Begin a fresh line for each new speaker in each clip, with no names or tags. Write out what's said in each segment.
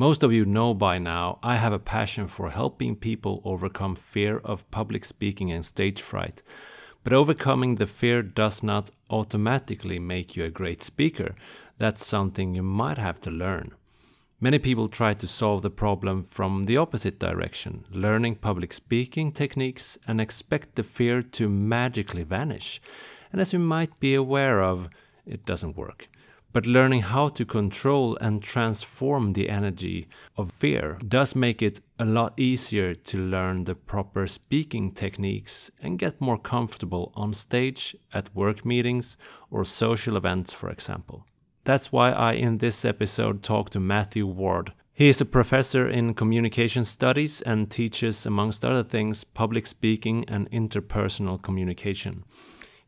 Most of you know by now I have a passion for helping people overcome fear of public speaking and stage fright. But overcoming the fear does not automatically make you a great speaker. That's something you might have to learn. Many people try to solve the problem from the opposite direction, learning public speaking techniques and expect the fear to magically vanish. And as you might be aware of, it doesn't work. But learning how to control and transform the energy of fear does make it a lot easier to learn the proper speaking techniques and get more comfortable on stage, at work meetings, or social events, for example. That's why I, in this episode, talk to Matthew Ward. He is a professor in communication studies and teaches, amongst other things, public speaking and interpersonal communication.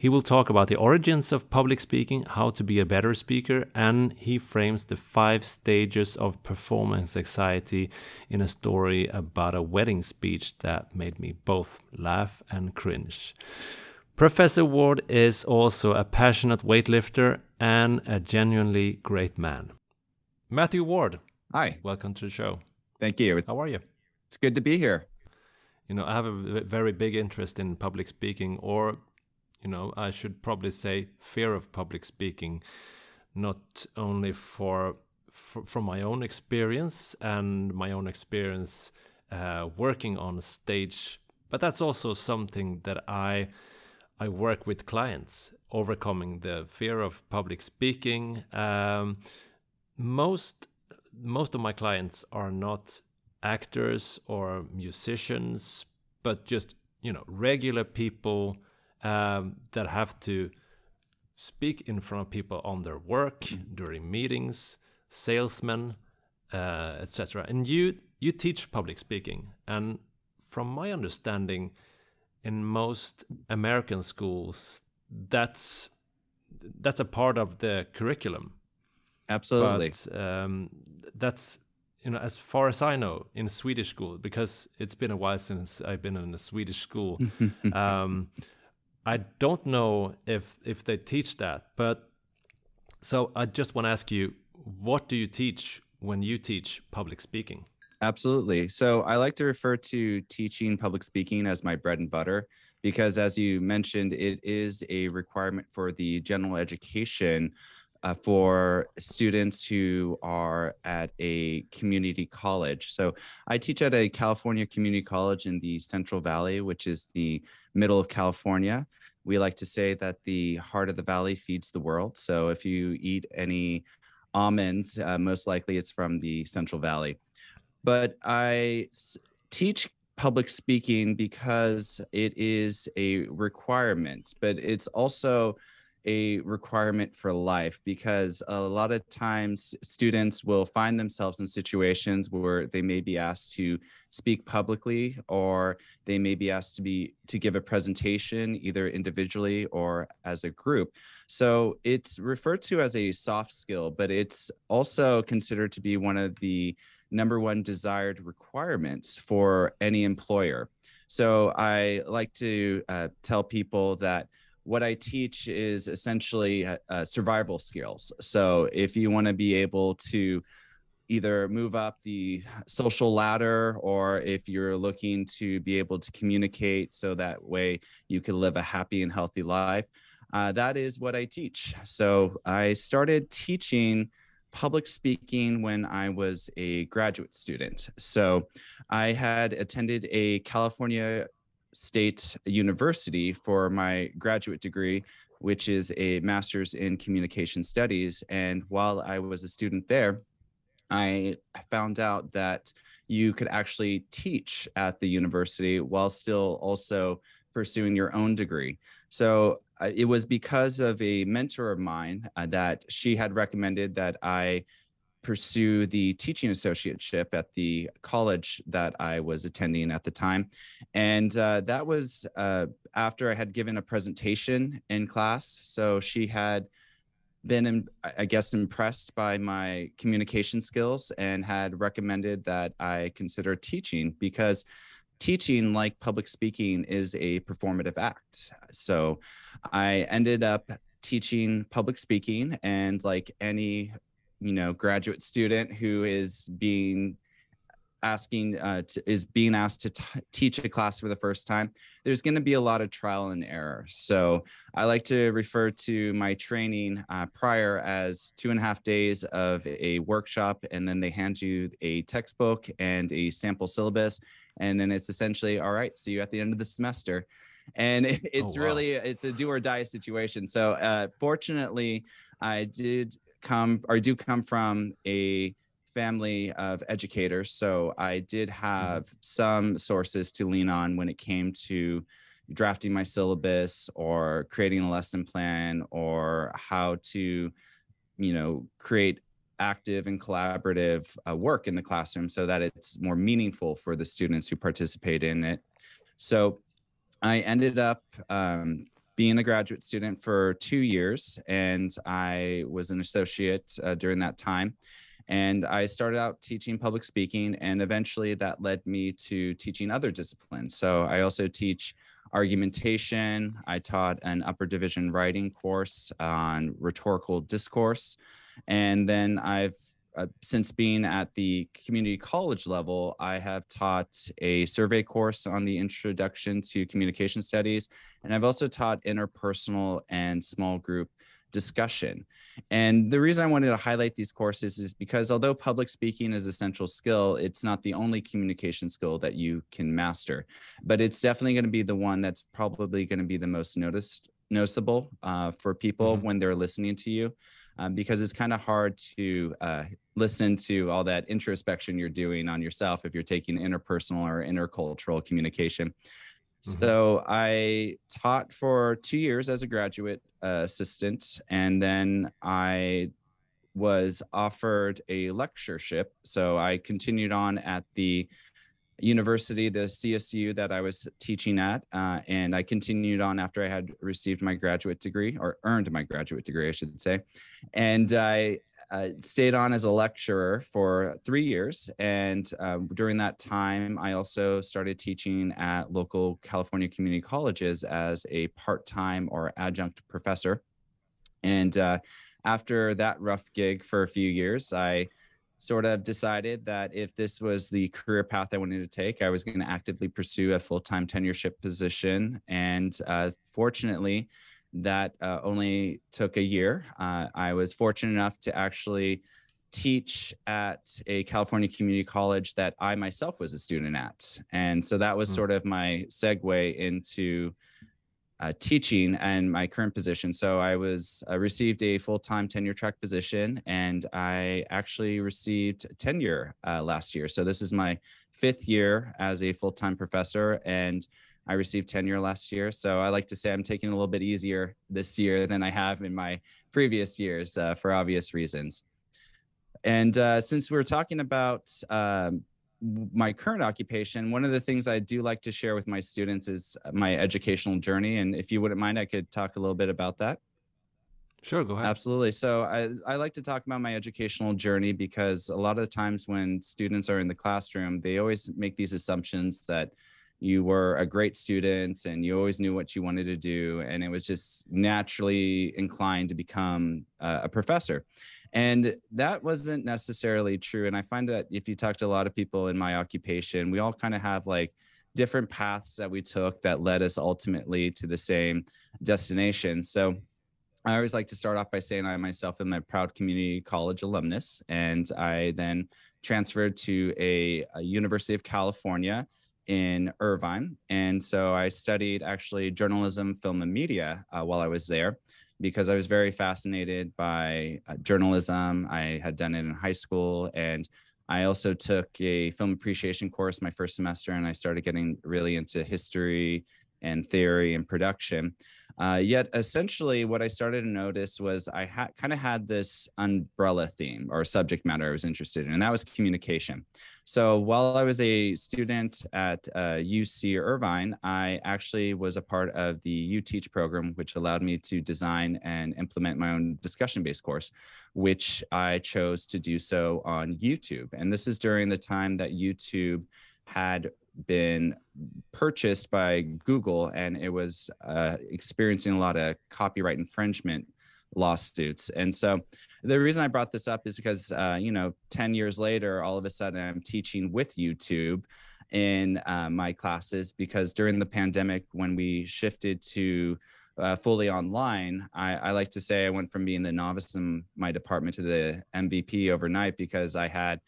He will talk about the origins of public speaking, how to be a better speaker, and he frames the five stages of performance anxiety in a story about a wedding speech that made me both laugh and cringe. Professor Ward is also a passionate weightlifter and a genuinely great man. Matthew Ward.
Hi.
Welcome to the show.
Thank you.
How are you?
It's good to be here.
You know, I have a very big interest in public speaking, or you know i should probably say fear of public speaking not only for, for from my own experience and my own experience uh, working on stage but that's also something that i i work with clients overcoming the fear of public speaking. Um, most most of my clients are not actors or musicians but just you know regular people um, that have to speak in front of people on their work mm. during meetings, salesmen, uh, etc. And you you teach public speaking, and from my understanding, in most American schools, that's that's a part of the curriculum.
Absolutely.
But um, that's you know, as far as I know, in Swedish school, because it's been a while since I've been in a Swedish school. um, I don't know if if they teach that, but so I just want to ask you, what do you teach when you teach public speaking?
Absolutely. So I like to refer to teaching public speaking as my bread and butter because, as you mentioned, it is a requirement for the general education uh, for students who are at a community college. So I teach at a California community college in the Central Valley, which is the middle of California. We like to say that the heart of the valley feeds the world. So if you eat any almonds, uh, most likely it's from the Central Valley. But I s- teach public speaking because it is a requirement, but it's also a requirement for life because a lot of times students will find themselves in situations where they may be asked to speak publicly or they may be asked to be to give a presentation either individually or as a group. So it's referred to as a soft skill but it's also considered to be one of the number one desired requirements for any employer. So i like to uh, tell people that what I teach is essentially uh, uh, survival skills. So if you want to be able to either move up the social ladder or if you're looking to be able to communicate so that way you can live a happy and healthy life, uh, that is what I teach. So I started teaching public speaking when I was a graduate student. So I had attended a California State University for my graduate degree, which is a master's in communication studies. And while I was a student there, I found out that you could actually teach at the university while still also pursuing your own degree. So uh, it was because of a mentor of mine uh, that she had recommended that I pursue the teaching associateship at the college that I was attending at the time. And uh, that was uh, after I had given a presentation in class. So she had been, I guess, impressed by my communication skills and had recommended that I consider teaching because teaching, like public speaking, is a performative act. So I ended up teaching public speaking and like any you know graduate student who is being asking uh, to, is being asked to t- teach a class for the first time there's going to be a lot of trial and error. So i like to refer to my training uh, prior as two and a half days of a workshop and then they hand you a textbook and a sample syllabus and then it's essentially all right see you at the end of the semester. And it, it's oh, wow. really it's a do or die situation. So uh, fortunately i did come or do come from a family of educators. So I did mm-hmm. have some sources to lean on when it came to drafting my syllabus or creating a lesson plan or how to, you know, create active and collaborative uh, work in the classroom so that it's more meaningful for the students who participate in it. So I ended up um, being a graduate student for two years, and I was an associate uh, during that time. And I started out teaching public speaking, and eventually that led me to teaching other disciplines. So I also teach argumentation. I taught an upper division writing course on rhetorical discourse. And then I've uh, since being at the community college level, I have taught a survey course on the introduction to communication studies, and I've also taught interpersonal and small group discussion. And the reason I wanted to highlight these courses is because although public speaking is a central skill, it's not the only communication skill that you can master, but it's definitely going to be the one that's probably going to be the most noticed noticeable uh, for people mm-hmm. when they're listening to you um, because it's kind of hard to uh, listen to all that introspection you're doing on yourself if you're taking interpersonal or intercultural communication. Mm-hmm. So I taught for two years as a graduate uh, assistant, and then I was offered a lectureship. So I continued on at the university, the CSU that I was teaching at, uh, and I continued on after I had received my graduate degree or earned my graduate degree, I should say. And I uh, stayed on as a lecturer for three years. And um, during that time, I also started teaching at local California community colleges as a part time or adjunct professor. And uh, after that rough gig for a few years, I sort of decided that if this was the career path I wanted to take, I was going to actively pursue a full time tenureship position. And uh, fortunately, that uh, only took a year. Uh, I was fortunate enough to actually teach at a California community college that I myself was a student at. And so that was mm-hmm. sort of my segue into uh, teaching and my current position. So I was received a full time tenure track position, and I actually received tenure uh, last year. So this is my fifth year as a full time professor, and I received tenure last year. So I like to say I'm taking a little bit easier this year than I have in my previous years uh, for obvious reasons. And uh, since we're talking about um, my current occupation, one of the things I do like to share with my students is my educational journey. And if you wouldn't mind, I could talk a little bit about that.
Sure, go ahead.
Absolutely. So I, I like to talk about my educational journey because a lot of the times when students are in the classroom, they always make these assumptions that you were a great student and you always knew what you wanted to do. And it was just naturally inclined to become uh, a professor. And that wasn't necessarily true. And I find that if you talk to a lot of people in my occupation, we all kind of have like different paths that we took that led us ultimately to the same destination. So I always like to start off by saying I myself am a proud community college alumnus, and I then transferred to a, a University of California in Irvine. And so I studied actually journalism, film, and media uh, while I was there because I was very fascinated by uh, journalism. I had done it in high school and I also took a film appreciation course my first semester and I started getting really into history and theory and production. Uh, yet essentially, what I started to notice was I had kind of had this umbrella theme or subject matter I was interested in, and that was communication. So while I was a student at uh, UC Irvine, I actually was a part of the UTeach program, which allowed me to design and implement my own discussion-based course, which I chose to do so on YouTube. And this is during the time that YouTube had been purchased by Google and it was uh, experiencing a lot of copyright infringement lawsuits. And so the reason I brought this up is because, uh, you know, 10 years later, all of a sudden I'm teaching with YouTube in uh, my classes because during the pandemic, when we shifted to uh, fully online, I, I, like to say I went from being the novice in my department to the MVP overnight because I had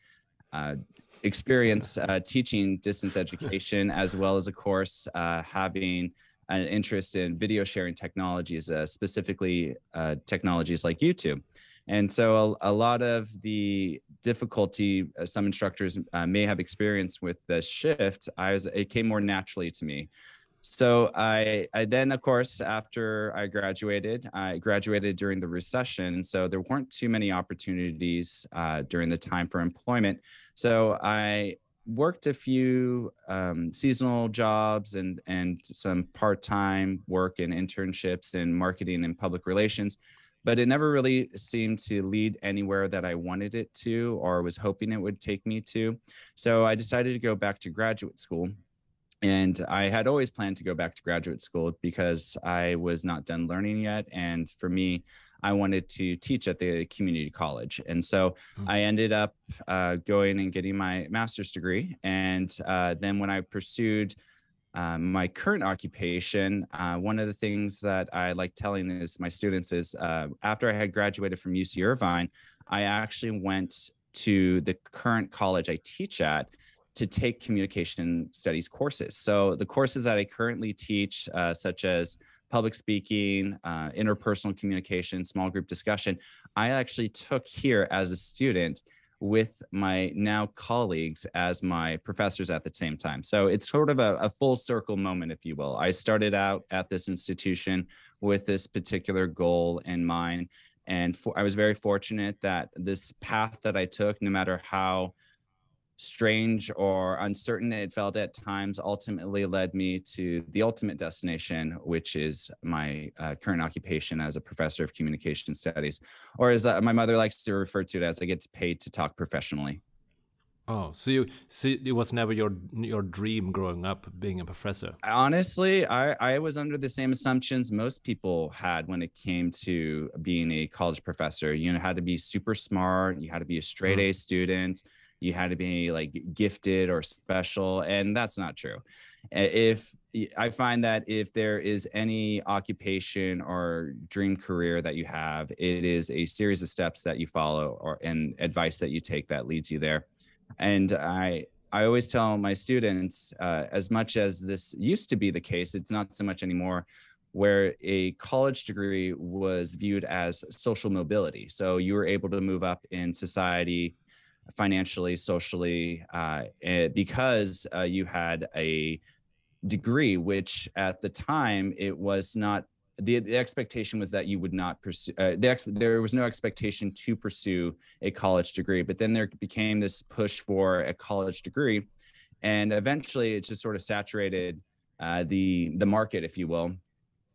uh, experience uh, teaching distance education, as well as, of course, uh, having an interest in video sharing technologies, uh, specifically uh, technologies like YouTube. And so, a, a lot of the difficulty uh, some instructors uh, may have experienced with the shift, I was it came more naturally to me. So I, I then, of course, after I graduated, I graduated during the recession. So there weren't too many opportunities uh, during the time for employment. So I worked a few um, seasonal jobs and and some part-time work and internships in marketing and public relations but it never really seemed to lead anywhere that I wanted it to or was hoping it would take me to. So I decided to go back to graduate school and I had always planned to go back to graduate school because I was not done learning yet. And for me, I wanted to teach at the community college. And so mm-hmm. I ended up uh, going and getting my master's degree. And uh, then when I pursued um, my current occupation, uh, one of the things that I like telling is my students is uh, after I had graduated from UC Irvine, I actually went to the current college I teach at to take communication studies courses. So the courses that I currently teach, uh, such as public speaking, uh, interpersonal communication, small group discussion, I actually took here as a student with my now colleagues as my professors at the same time. So it's sort of a, a, full circle moment, if you will. I started out at this institution with this particular goal in mind. And for, I was very fortunate that this path that I took, no matter how strange or uncertain it felt at times ultimately led me to the ultimate destination which is my uh, current occupation as a professor of communication studies or as uh, my mother likes to refer to it as i get paid to talk professionally.
Oh so you so it was never your your dream growing up being a professor?
Honestly i i was under the same assumptions most people had when it came to being a college professor. You know had to be super smart you had to be a straight mm. a student you had to be like gifted or special and that's not true. If i find that if there is any occupation or dream career that you have it is a series of steps that you follow or and advice that you take that leads you there. And i i always tell my students uh, as much as this used to be the case it's not so much anymore where a college degree was viewed as social mobility. So you were able to move up in society financially, socially, uh, eh, because uh, you had a degree, which at the time it was not. The, the expectation was that you would not pursue. Uh, the ex- there was no expectation to pursue a college degree, but then there became this push for a college degree, and eventually it just sort of saturated uh, the the market, if you will.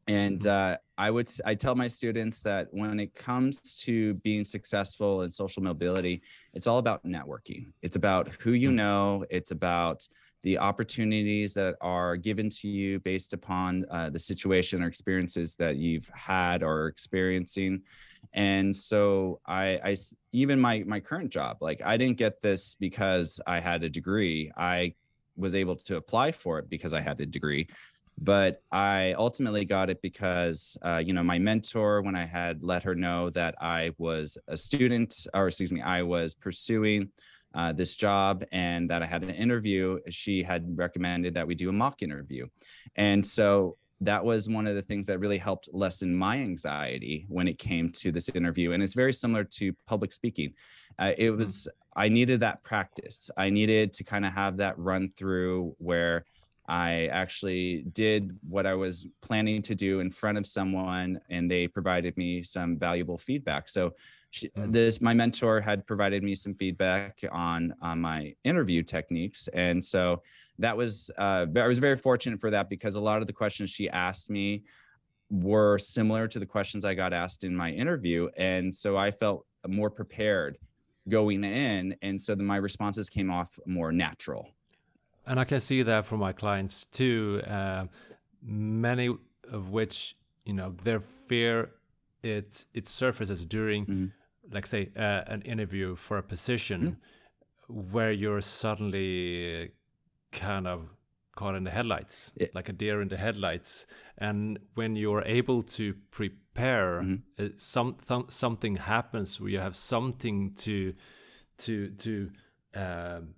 And mm-hmm. uh, I would I tell my students that when it comes to being successful in social mobility, it's all about networking. It's about who you mm-hmm. know. It's about the opportunities that are given to you based upon uh, the situation or experiences that you've had or experiencing. And so I, I even my my current job, like I didn't get this because I had a degree. I was able to apply for it because I had a degree but I ultimately got it because, uh, you know, my mentor, when I had let her know that I was a student, or excuse me, I was pursuing uh, this job and that I had an interview, she had recommended that we do a mock interview. And so that was one of the things that really helped lessen my anxiety when it came to this interview. And it's very similar to public speaking. Uh, it hmm. was, I needed that practice. I needed to kind of have that run through where I actually did what I was planning to do in front of someone, and they provided me some valuable feedback. So, she, mm. this my mentor had provided me some feedback on on my interview techniques, and so that was uh, I was very fortunate for that because a lot of the questions she asked me were similar to the questions I got asked in my interview, and so I felt more prepared going in, and so my responses came off more natural
and I can see that from my clients too. Uh, many of which, you know, their fear it it surfaces during, mm-hmm. like say, uh, an interview for a position mm-hmm. where you're suddenly kind of caught in the headlights, yeah. like a deer in the headlights. And when you're able to prepare, mm-hmm. uh, some th- something happens where you have something to to to um,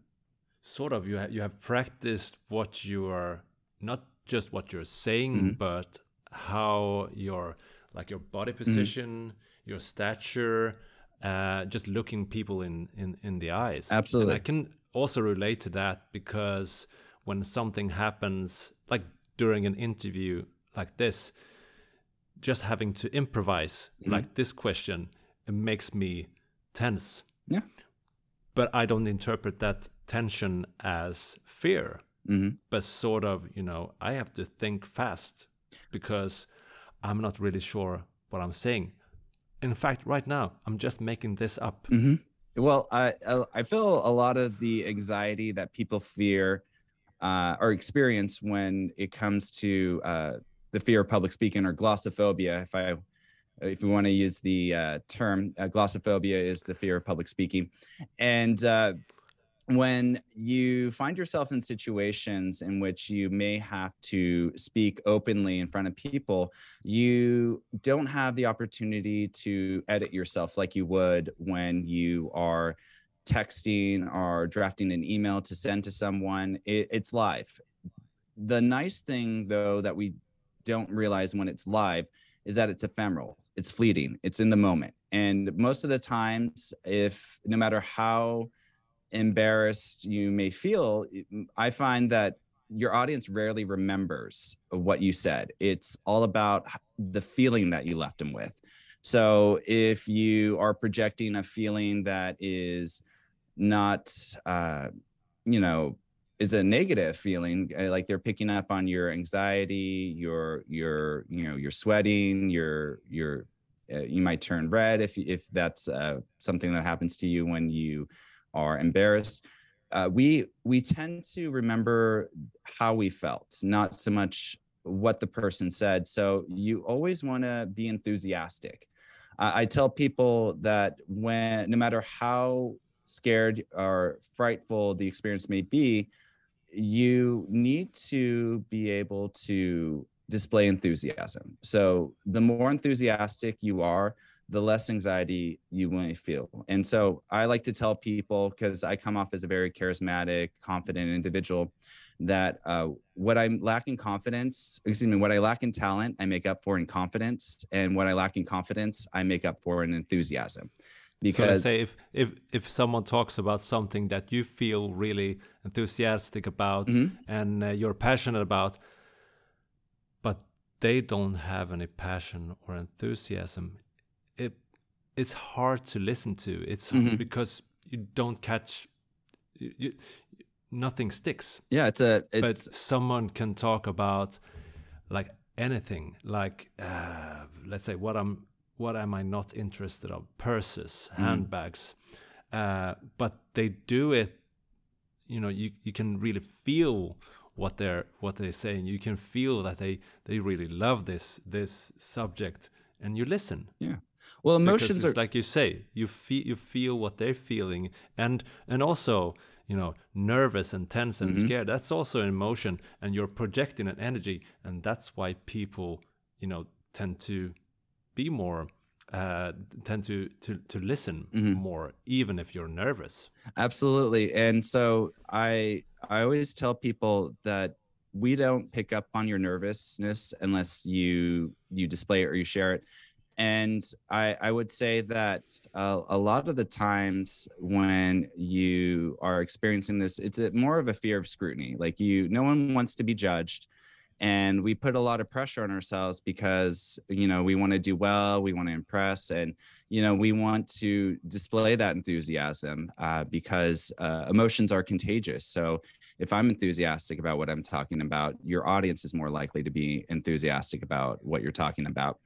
sort of you ha- you have practiced what you are not just what you're saying mm-hmm. but how your like your body mm-hmm. position mm-hmm. your stature uh, just looking people in in in the eyes
absolutely
and i can also relate to that because when something happens like during an interview like this just having to improvise mm-hmm. like this question it makes me tense
yeah
but I don't interpret that tension as fear, mm-hmm. but sort of, you know, I have to think fast because I'm not really sure what I'm saying. In fact, right now, I'm just making this up.
Mm-hmm. Well, I I feel a lot of the anxiety that people fear uh, or experience when it comes to uh, the fear of public speaking or glossophobia, if I if we want to use the uh, term, uh, glossophobia is the fear of public speaking. And uh, when you find yourself in situations in which you may have to speak openly in front of people, you don't have the opportunity to edit yourself like you would when you are texting or drafting an email to send to someone. It, it's live. The nice thing, though, that we don't realize when it's live is that it's ephemeral it's fleeting it's in the moment. And most of the times if no matter how embarrassed you may feel i find that your audience rarely remembers what you said. It's all about the feeling that you left them with. So if you are projecting a feeling that is not uh, you know is a negative feeling uh, like they're picking up on your anxiety your your you know you're sweating your your uh, you might turn red if if that's uh, something that happens to you when you are embarrassed. Uh, we we tend to remember how we felt not so much what the person said. So you always want to be enthusiastic. I tell people that when no matter how scared or frightful the experience may be you need to be able to display enthusiasm. So the more enthusiastic you are, the less anxiety you may feel. And so I like to tell people, because I come off as a very charismatic, confident individual, that uh, what I'm lacking confidence, excuse me, what I lack in talent, I make up for in confidence. And what I lack in confidence, I make up for in enthusiasm
because so say if if if someone talks about something that you feel really enthusiastic about mm-hmm. and uh, you're passionate about but they don't have any passion or enthusiasm it it's hard to listen to it's mm-hmm. because you don't catch you, you, nothing sticks
yeah it's a
it's... but someone can talk about like anything like uh, let's say what i'm what am I not interested of? Purses, mm. handbags, uh, but they do it. You know, you you can really feel what they're what they're saying. You can feel that they they really love this this subject, and you listen.
Yeah. Well, emotions
are like you say. You feel you feel what they're feeling, and and also you know nervous and tense and mm -hmm. scared. That's also an emotion, and you're projecting an energy, and that's why people you know tend to be more uh, tend to to to listen mm-hmm. more, even if you're nervous.
Absolutely, and so I I always tell people that we don't pick up on your nervousness unless you you display it or you share it. and I, I would say that uh, a lot of the times when you are experiencing this, it's a, more of a fear of scrutiny. Like you, no one wants to be judged and we put a lot of pressure on ourselves because you know we want to do well we want to impress and you know we want to display that enthusiasm uh, because uh, emotions are contagious. So if i'm enthusiastic about what i'm talking about your audience is more likely to be enthusiastic about what you're talking about.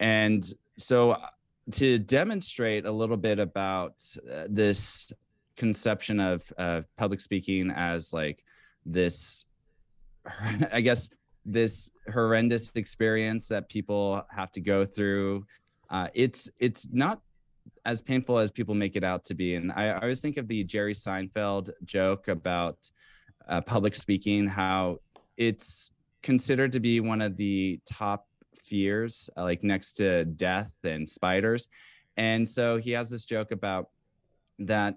And so uh, to demonstrate a little bit about uh, this conception of public speaking as like this I guess this horrendous experience that people have to go through. Uh, it's it's not as painful as people make it out to be. And I, I always think of the Jerry Seinfeld joke about uh, public speaking, how it's considered to be one of the top fears, uh, like next to death and spiders. And so he has this joke about that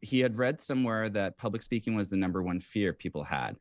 he had read somewhere that public speaking was the number one fear people had.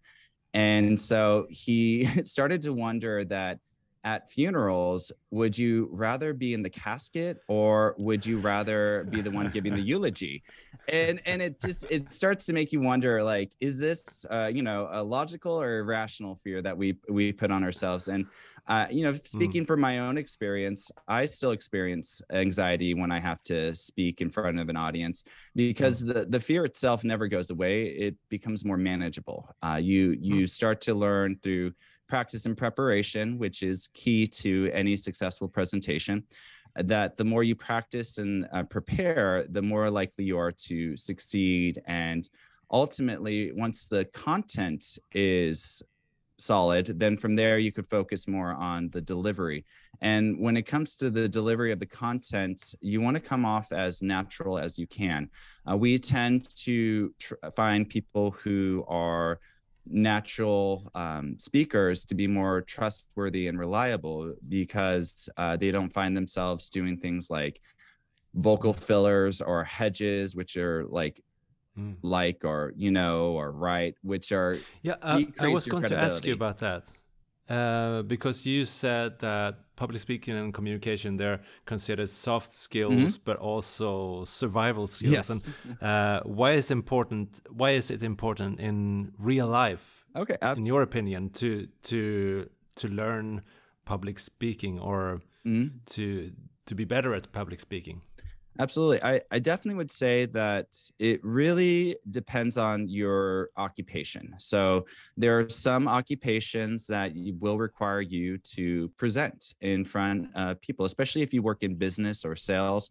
And so he started to wonder that at funerals, would you rather be in the casket or would you rather be the one giving the eulogy? And and it just it starts to make you wonder like is this uh, you know a logical or irrational fear that we we put on ourselves? And uh, you know, speaking mm. from my own experience, I still experience anxiety when I have to speak in front of an audience because mm. the, the fear itself never goes away. It becomes more manageable. Uh, you you mm. start to learn through practice and preparation, which is key to any successful presentation. That the more you practice and uh, prepare, the more likely you are to succeed. And ultimately, once the content is solid, then from there you could focus more on the delivery. And when it comes to the delivery of the content, you want to come off as natural as you can. Uh, we tend to tr- find people who are natural um, speakers to be more trustworthy and reliable because uh, they don't find themselves doing things like vocal fillers or hedges, which are like mm. like or you know or right which are
yeah uh, i was going to ask you about that uh, because you said that public speaking and communication they're considered soft skills mm -hmm. but also survival skills yes. and uh, why is important why is it important in real life
okay
absolutely. in your opinion to to to learn public speaking or mm -hmm. to to be better at public speaking
Absolutely. I, I definitely would say that it really depends on your occupation. So there are some occupations that will require you to present in front of people, especially if you work in business or sales.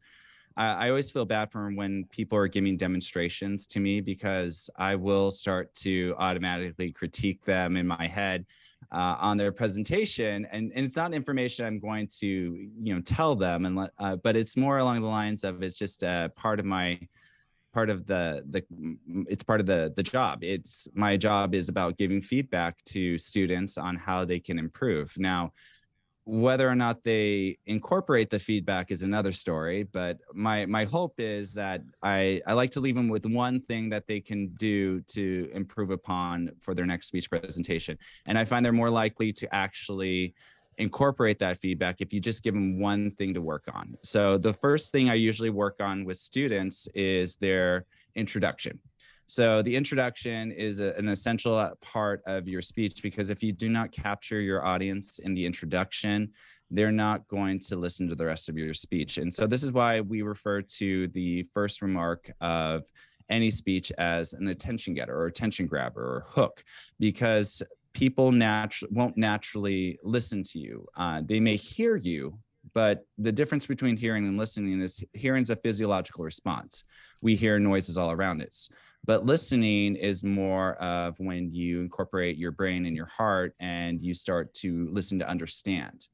I, I always feel bad for when people are giving demonstrations to me because I will start to automatically critique them in my head uh, on their presentation. And, and it's not information i'm going to you know tell them and let, uh, but it's more along the lines of it's just a part of my part of the the it's part of the the job. It's my job is about giving feedback to students on how they can improve. Now whether or not they incorporate the feedback is another story but my my hope is that i i like to leave them with one thing that they can do to improve upon for their next speech presentation. And i find they're more likely to actually incorporate that feedback if you just give them one thing to work on. So the first thing i usually work on with students is their introduction so the introduction is a, an essential uh, part of your speech because if you do not capture your audience in the introduction, they're not going to listen to the rest of your speech. And so this is why we refer to the first remark of any speech as an attention getter or attention grabber or hook because people natu- won't naturally listen to you. Uh, they may hear you, but the difference between hearing and listening is hearing is a physiological response. We hear noises all around us. But listening is more of when you incorporate your brain and your heart and you start to listen to understand.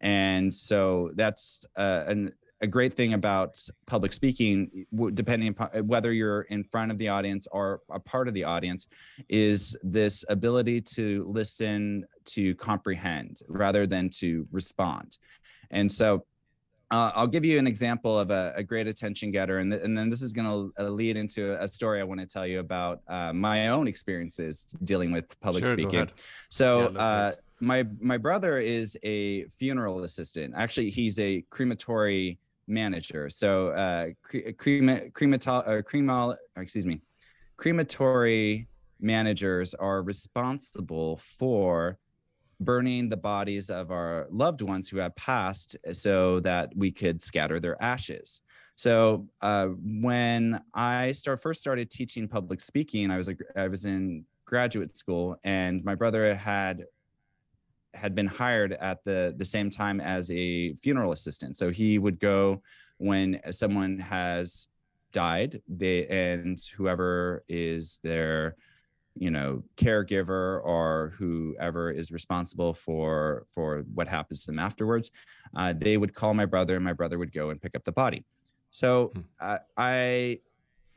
And so that's uh, an, a great thing about public speaking, depending upon uh, whether you're in front of the audience or a part of the audience, is this ability to listen to comprehend rather than to respond. And so uh, I'll give you an example of a, a great attention getter, and, th- and then this is going to uh, lead into a story I want to tell you about uh, my own experiences dealing with public sure, speaking. So, yeah, uh, my my brother is a funeral assistant. Actually, he's a crematory manager. So uh, cre- crema cremato or cremal or excuse me, crematory managers are responsible for burning the bodies of our loved ones who have passed so that we could scatter their ashes. So uh, when I start first started teaching public speaking, I was a, I was in graduate school, and my brother had had been hired at the the same time as a funeral assistant. So he would go when someone has died, they and whoever is their you know caregiver or whoever is responsible for for what happens to them afterwards uh, they would call my brother and my brother would go and pick up the body. So uh, i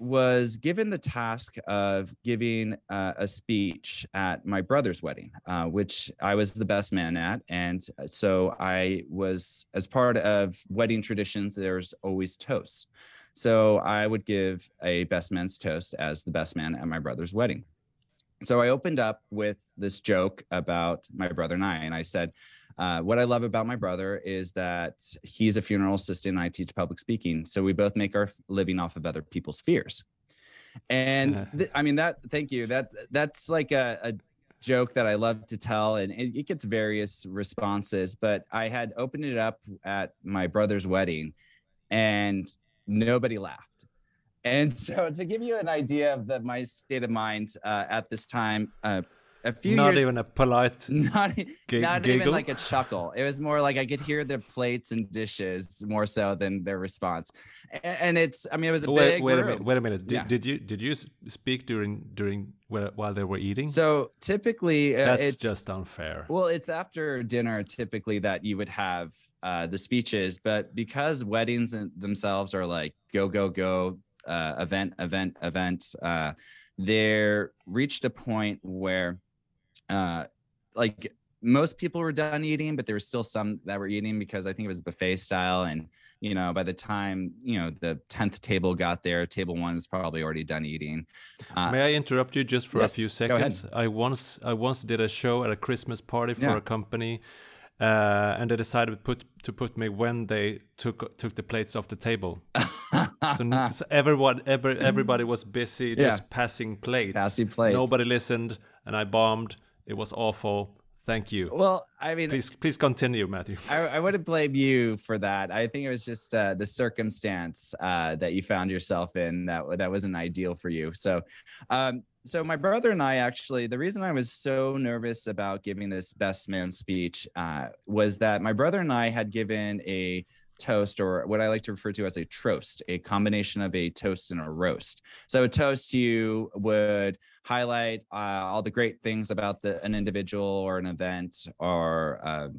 was given the task of giving uh, a speech at my brother's wedding uh, which i was the best man at. And so i was as part of wedding traditions there's always toasts. So i would give a best man's toast as the best man at my brother's wedding so I opened up with this joke about my brother and I, and I said, uh, what I love about my brother is that he's a funeral assistant and I teach public speaking. So we both make our living off of other people's fears. And th- I mean, that, thank you. That, that's like a, a joke that I love to tell, and it, it, gets various responses. But I had opened it up at my brother's wedding, and nobody laughed. And so, to give you an idea of the, my state of mind uh, at this time, uh, a few
not
years,
even a polite,
not, not even like a chuckle. It was more like I could hear their plates and dishes more so than their response. And, and it's, I mean, it was a
wait,
big.
Wait
room.
a minute. Wait a minute. Did, yeah. did you did you speak during during while they were eating?
So typically,
uh, that's just unfair.
Well, it's after dinner typically that you would have uh, the speeches, but because weddings themselves are like go go go uh, event, event, event, uh, there reached a point where, uh, like most people were done eating, but there were still some that were eating because I think it was buffet style. And you know, by the time you know the tenth table got there, table one was probably already done eating.
Uh, May I interrupt you just for yes, a few seconds? I once I once did a show at a Christmas party for yeah. a company uh, and they decided to put to put me when they took took the plates off the table. so, so, everyone, every, everybody was busy just yeah. passing plates.
Passing plates.
Nobody listened, and I bombed. It was awful. Thank you.
Well, I mean,
please, please continue, Matthew.
I, I wouldn't blame you for that. I think it was just uh, the circumstance uh, that you found yourself in that that wasn't ideal for you. So, um, so my brother and I actually, the reason I was so nervous about giving this best man speech uh, was that my brother and I had given a toast or what I like to refer to as a troast, a combination of a toast and a roast. So a toast you would highlight uh, all the great things about the, an individual or an event or uh,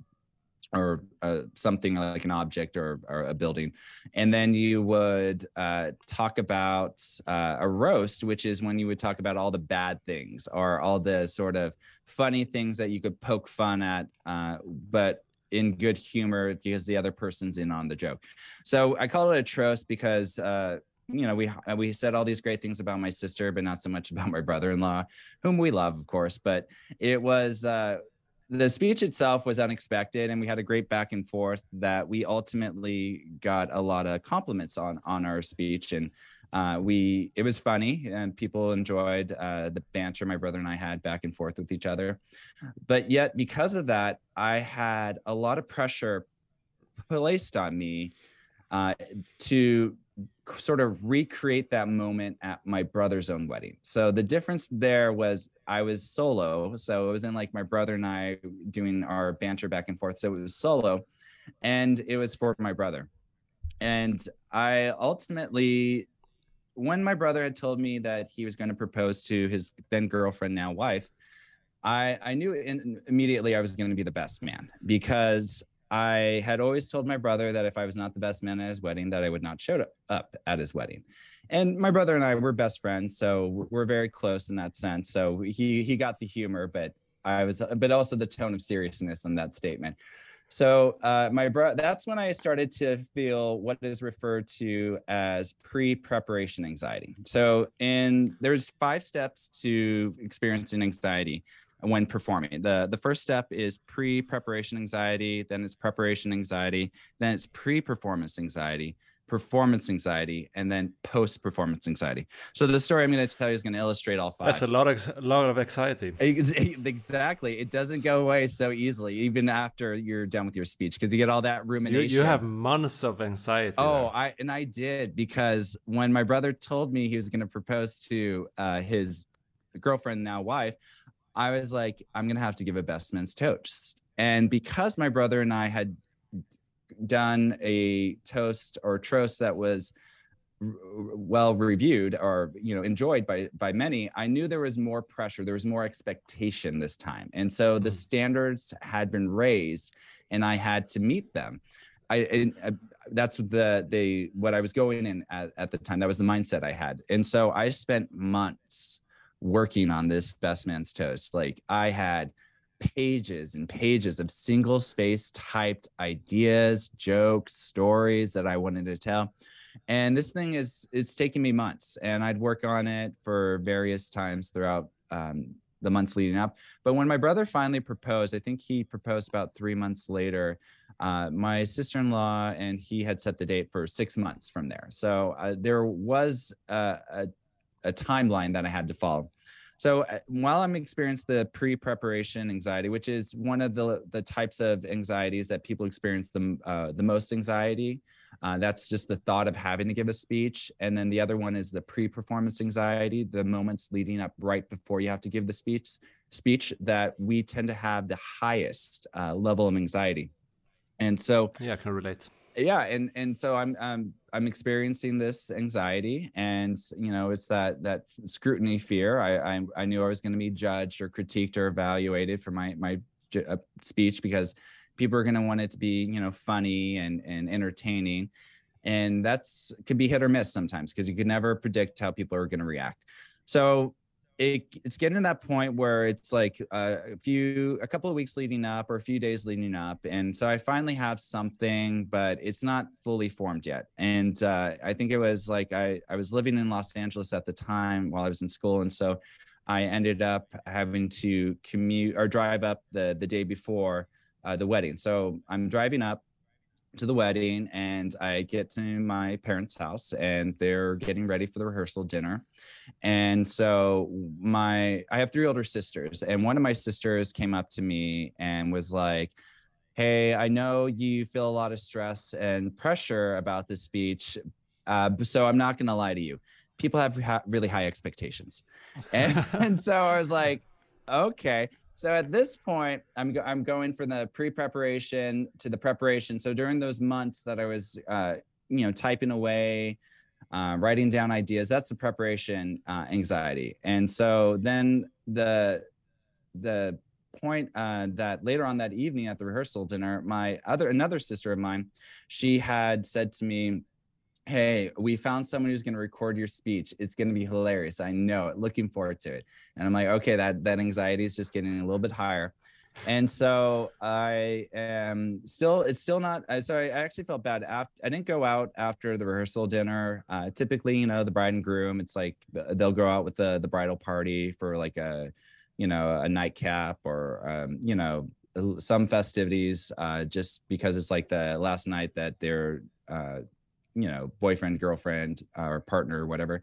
or uh, something like an object or, or, a building. And then you would uh, talk about uh, a roast, which is when you would talk about all the bad things or all the sort of funny things that you could poke fun at, uh, but in good humor because the other person's in on the joke. So I call it a troast because uh, you know, we we said all these great things about my sister, but not so much about my brother-in-law, whom we love, of course. But it was uh, the speech itself was unexpected and we had a great back and forth that we ultimately got a lot of compliments on on our speech and uh, we it was funny and people enjoyed uh, the banter my brother and i had back and forth with each other but yet because of that i had a lot of pressure placed on me uh, to sort of recreate that moment at my brother's own wedding. So the difference there was I was solo. So it was in like my brother and I doing our banter back and forth. So it was solo and it was for my brother. And I ultimately, when my brother had told me that he was going to propose to his then girlfriend, now wife, I, I knew in, immediately I was going to be the best man because I had always told my brother that if I was not the best man at his wedding, that I would not show up at his wedding. And my brother and I were best friends, so we're very close in that sense. So he he got the humor, but I was, but also the tone of seriousness in that statement. So uh, my bro, that's when I started to feel what is referred to as pre-preparation anxiety. So in there's five steps to experiencing anxiety. when performing. The the first step is pre-preparation anxiety, then it's preparation anxiety, then it's pre-performance anxiety, performance anxiety, and then post-performance anxiety. So the story I'm going to tell you is going to illustrate all five.
That's a lot of a lot of anxiety.
Exactly. It doesn't go away so easily, even after you're done with your speech, because you get all that rumination.
You, you have months of anxiety.
Oh, there. I and I did because when my brother told me he was going to propose to uh, his girlfriend, now wife, I was like, I'm going to have to give a best man's toast. And because my brother and I had done a toast or toast that was well reviewed or you know enjoyed by by many i knew there was more pressure there was more expectation this time and so the mm-hmm. standards had been raised and i had to meet them I, I, uh, that's the the what I was going in at, at the time. That was the mindset I had, and so I spent months working on this best man's toast. Like I had pages and pages of single space typed ideas, jokes, stories that I wanted to tell. And this thing is it's taken me months and I'd work on it for various times throughout um, the months leading up. But when my brother finally proposed, I think he proposed about three months later. Uh, my sister-in-law and he had set the date for six months from there. So uh, there was a, a, a timeline that I had to follow. So uh, while I'm experiencing the pre-preparation anxiety, which is one of the the types of anxieties that people experience the uh, the most anxiety, uh, that's just the thought of having to give a speech, and then the other one is the pre-performance anxiety, the moments leading up right before you have to give the speech. Speech that we tend to have the highest uh, level of anxiety, and so
yeah, I can relate
yeah and and so i'm i'm i'm experiencing this anxiety and you know it's that that scrutiny fear. I i, I knew i was going to be judged or critiqued or evaluated for my my uh, speech because people are going to want it to be you know funny and and entertaining. And that's could be hit or miss sometimes because you can never predict how people are going to react. So it, it's getting to that point where it's like uh, a few a couple of weeks leading up or a few days leading up. And so i finally have something but it's not fully formed yet. And uh, i think it was like I, I was living in los angeles at the time while i was in school. And so i ended up having to commute or drive up the the day before uh, the wedding. So i'm driving up to the wedding and I get to my parents' house and they're getting ready for the rehearsal dinner. And so my I have three older sisters and one of my sisters came up to me and was like, "Hey, I know you feel a lot of stress and pressure about this speech. Uh, so I'm not going to lie to you. People have ha- really high expectations." And, and so I was like, "Okay." So at this point, I'm go- I'm going from the pre-preparation to the preparation. So during those months that I was, uh, you know, typing away, uh, writing down ideas, that's the preparation uh, anxiety. And so then the the point uh, that later on that evening at the rehearsal dinner, my other another sister of mine, she had said to me, hey, we found someone who's going to record your speech. It's going to be hilarious. I know it. Looking forward to it. And I'm like, okay, that that anxiety is just getting a little bit higher. And so I am still, it's still not, I sorry, I actually felt bad. After, I didn't go out after the rehearsal dinner. Uh, typically, you know, the bride and groom, it's like they'll go out with the, the bridal party for like a, you know, a nightcap or, um, you know, some festivities uh, just because it's like the last night that they're uh, you know boyfriend girlfriend uh, or partner or whatever.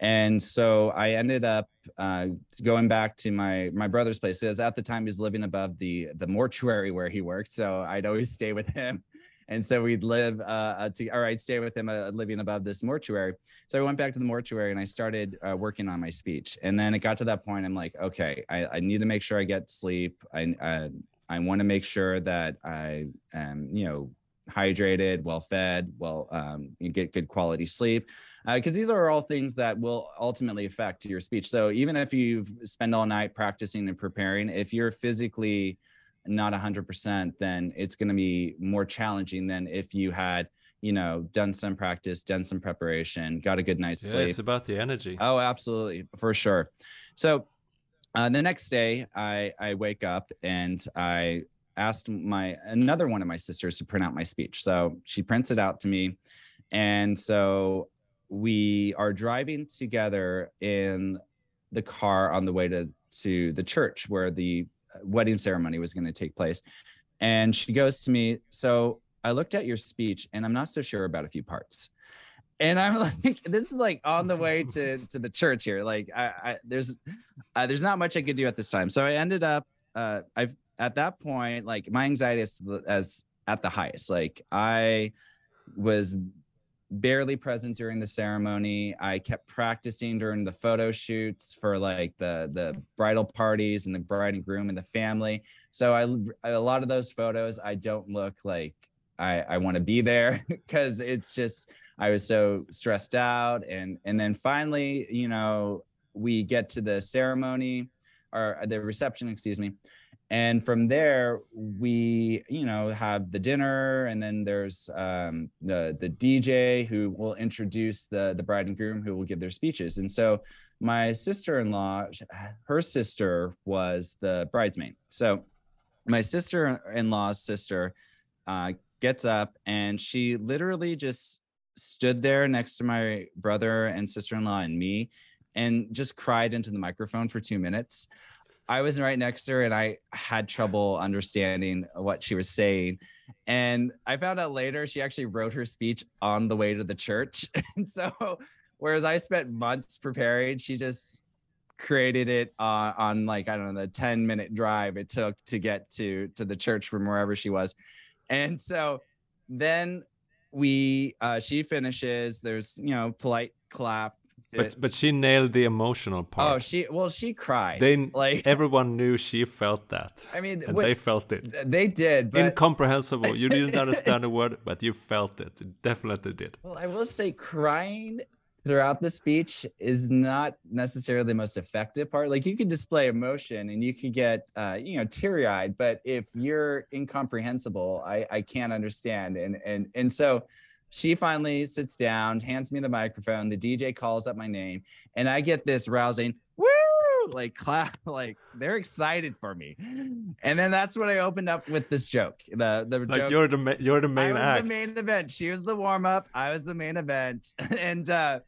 And so i ended up uh, going back to my my brother's place. Because at the time he was living above the the mortuary where he worked so i'd always stay with him. And so we'd live uh, uh to, or i'd stay with him uh, living above this mortuary. So i went back to the mortuary and i started uh, working on my speech. And then it got to that point i'm like okay i, I need to make sure i get sleep. I uh, i want to make sure that i am you know hydrated, well fed, well, um, you get good quality sleep. Because uh, these are all things that will ultimately affect your speech. So even if you spend all night practicing and preparing, if you're physically not 100%, then it's going to be more challenging than if you had you know, done some practice, done some preparation, got a good night's yeah, sleep.
It's about the energy.
Oh, absolutely, for sure. So uh, the next day, I I wake up and I asked my another one of my sisters to print out my speech. So she prints it out to me. And so we are driving together in the car on the way to to the church where the uh, wedding ceremony was going to take place. And she goes to me, So I looked at your speech and I'm not so sure about a few parts. And I'm like, this is like on the way to to the church here. Like, I, I there's uh, there's not much I could do at this time. So I ended up, uh, I've at that point, like my anxiety is as at the highest. Like I was barely present during the ceremony. I kept practicing during the photo shoots for like the the bridal parties and the bride and groom and the family. So I a lot of those photos I don't look like I I want to be there because it's just I was so stressed out and and then finally, you know, we get to the ceremony or the reception, excuse me and from there we you know have the dinner and then there's um, the the dj who will introduce the the bride and groom who will give their speeches. And so my sister-in-law her sister was the bridesmaid. So my sister-in-law's sister uh, gets up and she literally just stood there next to my brother and sister-in-law and me and just cried into the microphone for two minutes I was right next to her and I had trouble understanding what she was saying. And I found out later she actually wrote her speech on the way to the church. And so, whereas I spent months preparing, she just created it uh, on like I don't know the 10 minute drive it took to get to to the church from wherever she was. And so then we uh she finishes there's you know polite clap
but but she nailed the emotional part.
Oh, she well, she cried.
They like everyone knew she felt that.
I mean,
and they felt it.
They did. But...
Incomprehensible. You didn't understand a word, but you felt it. You definitely did.
Well, I will say, crying throughout the speech is not necessarily the most effective part. Like you can display emotion and you could get, uh, you know, teary eyed, but if you're incomprehensible, I I can't understand. And and and so she finally sits down, hands me the microphone. The DJ calls up my name, and I get this rousing woo like clap, like they're excited for me. And then that's when I opened up with this joke. The the
like
joke,
you're the you're the main
I
was
the main event. She was the warm up. I was the main event, and uh,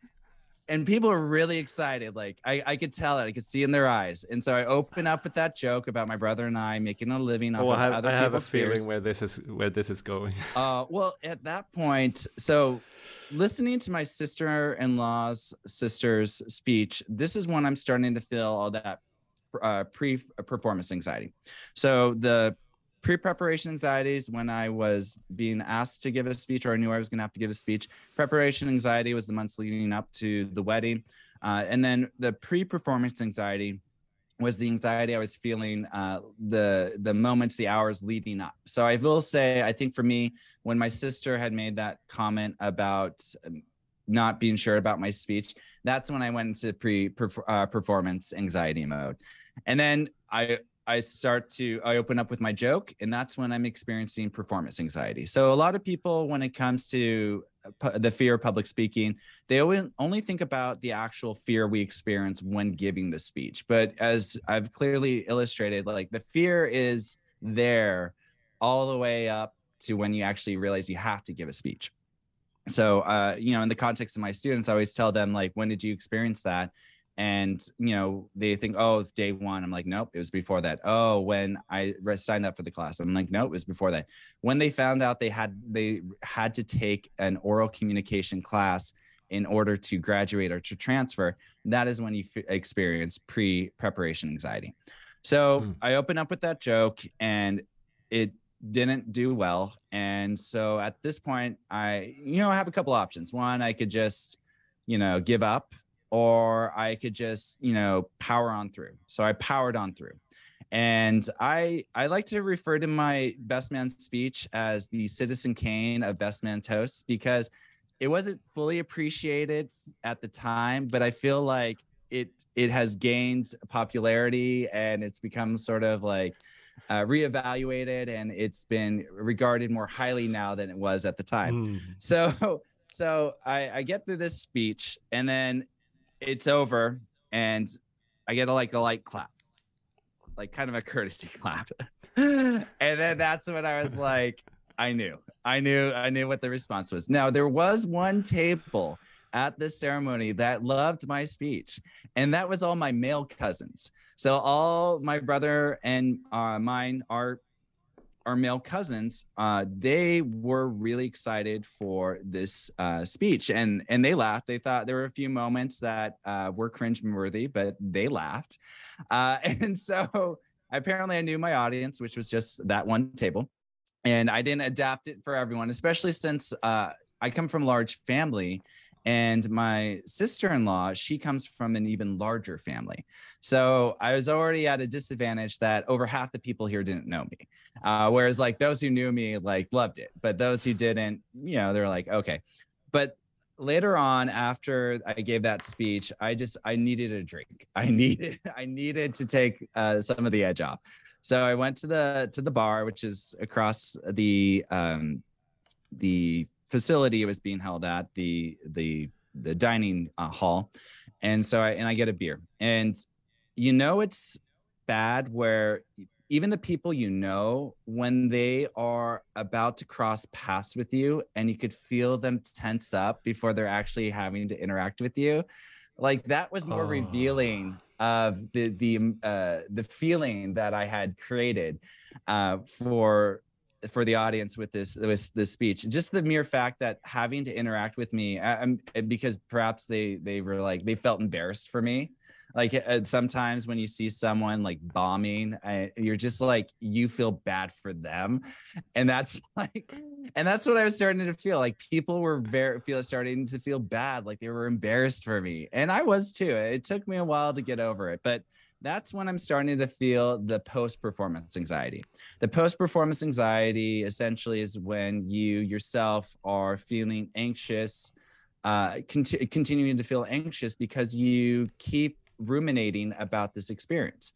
and people are really excited. Like I, I could tell it, I could see in their eyes. And so I open up with that joke about my brother and I making a living off
oh,
of
I have,
other
I have a
fears.
feeling where this is where this is going.
Uh, well, at that point, so listening to my sister-in-law's sister's speech, this is when I'm starting to feel all that uh, pre-performance anxiety. So the pre-preparation anxieties when I was being asked to give a speech or I knew I was going to have to give a speech. Preparation anxiety was the months leading up to the wedding. Uh, and then the pre-performance anxiety was the anxiety I was feeling uh, the the moments, the hours leading up. So I will say, I think for me, when my sister had made that comment about um, not being sure about my speech, that's when I went into pre uh, performance anxiety mode. And then I I start to I open up with my joke, and that's when I'm experiencing performance anxiety. So a lot of people, when it comes to uh, the fear of public speaking, they only think about the actual fear we experience when giving the speech. But as I've clearly illustrated, like the fear is there all the way up to when you actually realize you have to give a speech. So, uh, you know, in the context of my students, I always tell them like, when did you experience that? And you know they think oh it's day one. I'm like nope it was before that. Oh when i signed up for the class. I'm like nope it was before that. When they found out they had they had to take an oral communication class in order to graduate or to transfer that is when you f- experience pre-preparation anxiety. So mm. i open up with that joke and it didn't do well and so at this point i you know i have a couple options. One i could just you know give up or I could just, you know, power on through. So I powered on through. And I I like to refer to my best man speech as the Citizen Kane of best man toasts because it wasn't fully appreciated at the time, but I feel like it it has gained popularity and it's become sort of like uh, reevaluated and it's been regarded more highly now than it was at the time. Mm. So so I, I get through this speech and then it's over and I get a like a light clap, like kind of a courtesy clap. and then that's when I was like, I knew, I knew, I knew what the response was. Now there was one table at this ceremony that loved my speech, and that was all my male cousins. So all my brother and uh, mine are our male cousins, uh, they were really excited for this uh, speech, and and they laughed. They thought there were a few moments that uh, were cringe-worthy, but they laughed. Uh, and so apparently, I knew my audience, which was just that one table, and I didn't adapt it for everyone, especially since uh, I come from a large family and my sister-in-law she comes from an even larger family. So i was already at a disadvantage that over half the people here didn't know me uh, whereas like those who knew me like loved it. But those who didn't you know they're like okay. But later on after i gave that speech i just i needed a drink. I needed i needed to take uh, some of the edge off. So i went to the to the bar which is across the um the facility it was being held at the the the dining uh, hall and so i and i get a beer and you know it's bad where even the people you know when they are about to cross paths with you and you could feel them tense up before they're actually having to interact with you like that was more oh. revealing of the the uh the feeling that i had created uh for for the audience with this with this speech. Just the mere fact that having to interact with me I'm, because perhaps they they were like they felt embarrassed for me. Like uh, sometimes when you see someone like bombing I, you're just like you feel bad for them. And that's like and that's what i was starting to feel. Like people were very feel starting to feel bad like they were embarrassed for me. And i was too. It took me a while to get over it. But that's when I'm starting to feel the post performance anxiety. The post performance anxiety essentially is when you yourself are feeling anxious, uh, cont- continuing to feel anxious because you keep ruminating about this experience.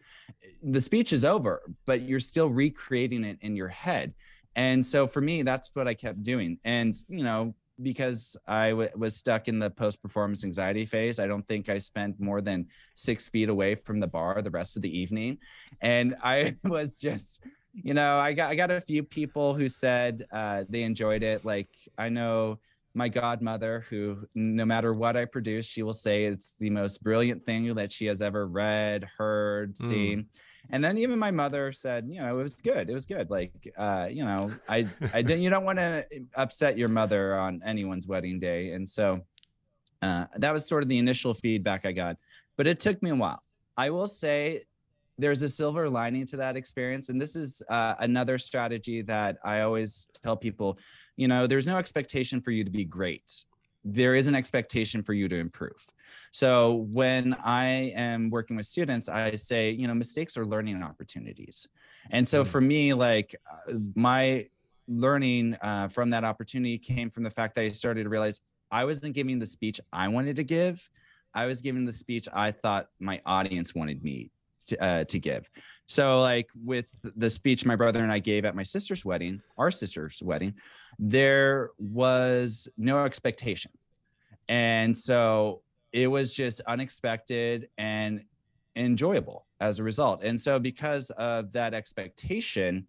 The speech is over, but you're still recreating it in your head. And so for me, that's what I kept doing. And, you know, because I w- was stuck in the post performance anxiety phase. I don't think I spent more than six feet away from the bar the rest of the evening. And I was just, you know, I got, I got a few people who said uh, they enjoyed it. Like, I know my godmother, who no matter what I produce, she will say it's the most brilliant thing that she has ever read, heard, mm. seen and then even my mother said you know it was good it was good. Like uh you know i i didn't you don't want to upset your mother on anyone's wedding day. And so uh that was sort of the initial feedback i got. But it took me a while. I will say there's a silver lining to that experience. And this is uh, another strategy that i always tell people you know there's no expectation for you to be great. There is an expectation for you to improve so when I am working with students, I say, you know, mistakes are learning opportunities. And so mm. for me, like uh, my learning uh, from that opportunity came from the fact that I started to realize I wasn't giving the speech I wanted to give. I was giving the speech I thought my audience wanted me to, uh, to give. So, like with the speech my brother and I gave at my sister's wedding, our sister's wedding, there was no expectation. And so it was just unexpected and enjoyable as a result. And so, because of that expectation,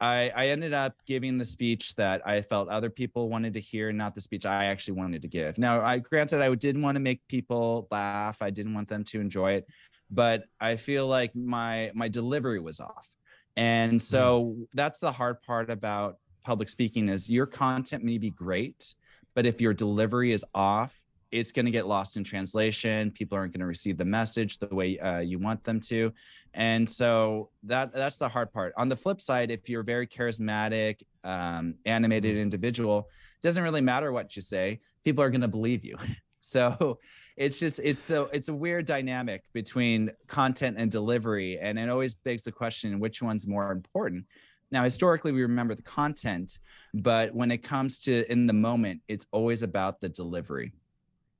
I, I, ended up giving the speech that I felt other people wanted to hear, not the speech I actually wanted to give. Now, I granted I didn't want to make people laugh. I didn't want them to enjoy it, but I feel like my my delivery was off. And so mm. that's the hard part about public speaking is your content may be great, but if your delivery is off, it's going to get lost in translation. People aren't going to receive the message the way uh, you want them to, and so that that's the hard part. On the flip side, if you're a very charismatic, um, animated individual, it doesn't really matter what you say. People are going to believe you. So it's just it's a it's a weird dynamic between content and delivery, and it always begs the question: which one's more important? Now, historically, we remember the content, but when it comes to in the moment, it's always about the delivery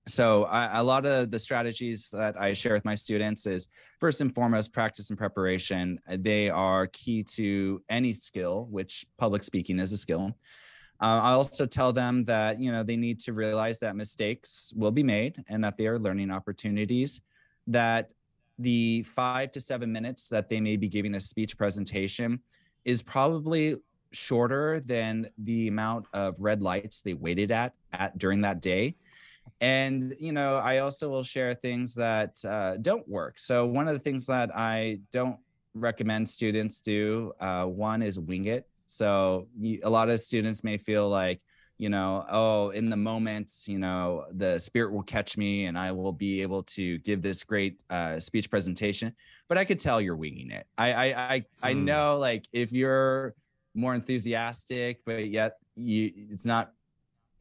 so I, a lot of the strategies that i share with my students is first and foremost practice and preparation. Uh, they are key to any skill which public speaking is a skill. Uh, i also tell them that you know they need to realize that mistakes will be made and that they are learning opportunities that the five to seven minutes that they may be giving a speech presentation is probably shorter than the amount of red lights they waited at, at during that day and you know i also will share things that uh, don't work. So one of the things that i don't recommend students do uh, one is wing it. So you, a lot of students may feel like you know oh in the moment you know the spirit will catch me and i will be able to give this great uh, speech presentation. But i could tell you're winging it. I i i, I
Hmm.
know like if you're more enthusiastic but yet you it's not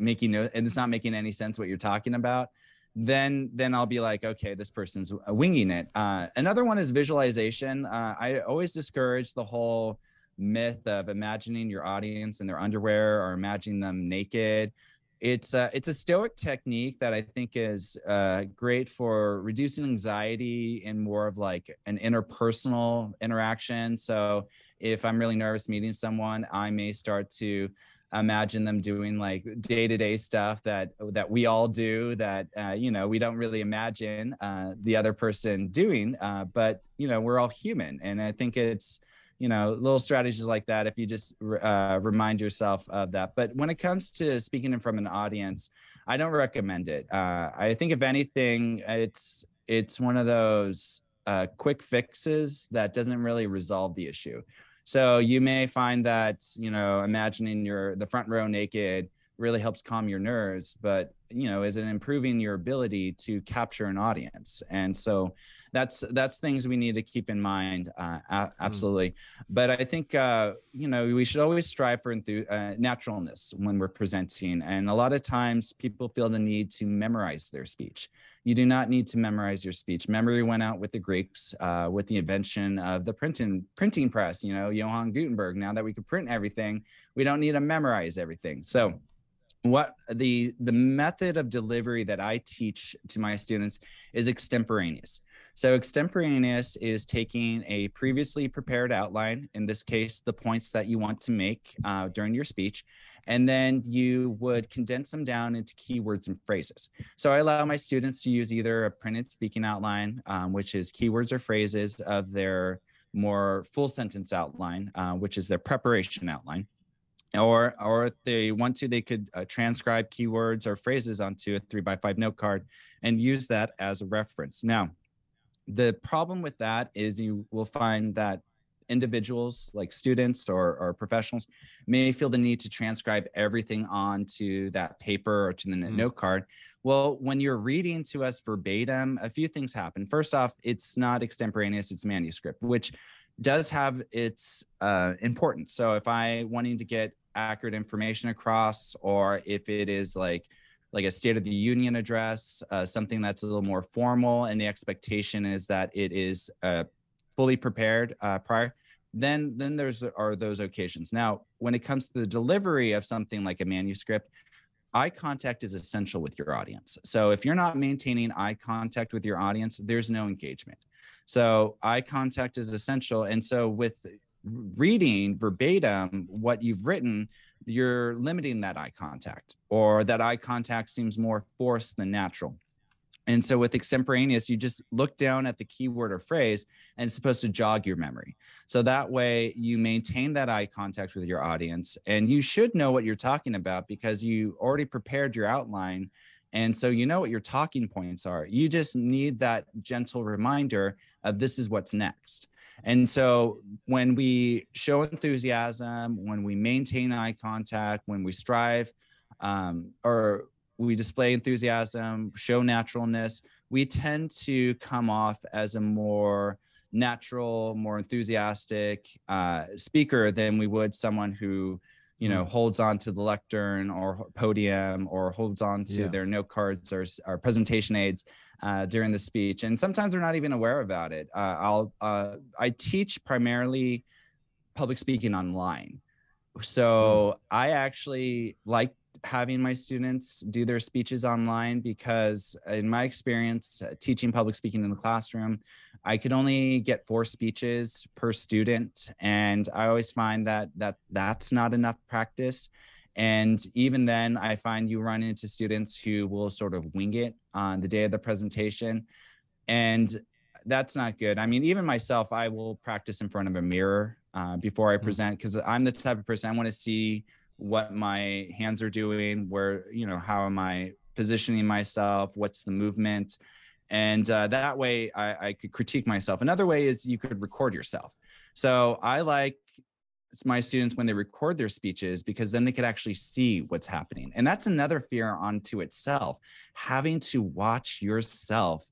making no and it's not making any sense what you're talking about then then i'll be like okay this person's winging it. Uh, another one is visualization. Uh, i always discourage the whole myth of imagining your audience in their underwear or imagining them naked. It's a, it's a stoic technique that i think is uh, great for reducing anxiety and more of like an interpersonal interaction. So if i'm really nervous meeting someone i may start to imagine them doing like day-to-day stuff that that we all do that uh, you know we don't really imagine uh, the other person doing uh, but you know we're all human. And i think it's you know little strategies like that if you just uh, remind yourself of that. But when it comes to speaking in front of an audience i don't recommend it. Uh, i think if anything it's it's one of those uh, quick fixes that doesn't really resolve the issue so you may find that you know imagining your the front row naked really helps calm your nerves, but you know, is it improving your ability to capture an audience? And so that's that's things we need to keep in mind. Uh, a- absolutely, but I think uh, you know we should always strive for enthu- uh, naturalness when we're presenting. And a lot of times, people feel the need to memorize their speech. You do not need to memorize your speech. Memory went out with the Greeks uh, with the invention of the printing printing press. You know, Johann Gutenberg. Now that we can print everything, we don't need to memorize everything. So what the the method of delivery that I teach to my students is extemporaneous. So extemporaneous is taking a previously prepared outline, in this case, the points that you want to make uh, during your speech, and then you would condense them down into keywords and phrases. So I allow my students to use either a printed speaking outline, um, which is keywords or phrases of their more full sentence outline, uh, which is their preparation outline or or if they want to they could uh, transcribe keywords or phrases onto a three by five note card and use that as a reference now the problem with that is you will find that individuals like students or, or professionals may feel the need to transcribe everything onto that paper or to the
Mm.
note card. Well when you're reading to us verbatim a few things happen. First off it's not extemporaneous it's manuscript which does have its uh, importance. So if i wanting to get accurate information across or if it is like like a state of the union address uh, something that's a little more formal and the expectation is that it is uh, fully prepared uh, prior then then there's are those occasions. Now when it comes to the delivery of something like a manuscript eye contact is essential with your audience. So if you're not maintaining eye contact with your audience there's no engagement. So eye contact is essential. And so with reading verbatim what you've written you're limiting that eye contact or that eye contact seems more forced than natural. And so with extemporaneous you just look down at the keyword or phrase and it's supposed to jog your memory. So that way you maintain that eye contact with your audience and you should know what you're talking about because you already prepared your outline. And so you know what your talking points are. You just need that gentle reminder of this is what's next and so when we show enthusiasm, when we maintain eye contact, when we strive um, or we display enthusiasm, show naturalness, we tend to come off as a more natural, more enthusiastic uh, speaker than we would someone who, you know, holds on to the lectern or podium or holds on to
Yeah.
their note cards or, or presentation aids uh, during the speech, and sometimes they're not even aware about it. Uh, I'll uh, I teach primarily public speaking online, so I actually like having my students do their speeches online because in my experience uh, teaching public speaking in the classroom i could only get four speeches per student and i always find that that that's not enough practice and even then, I find you run into students who will sort of wing it on the day of the presentation. And that's not good. I mean, even myself, I will practice in front of a mirror uh, before I
Mm.
present because I'm the type of person I want to see what my hands are doing, where, you know, how am I positioning myself, what's the movement. And uh, that way I, I could critique myself. Another way is you could record yourself. So I like my students when they record their speeches because then they could actually see what's happening. And that's another fear onto itself, having to watch yourself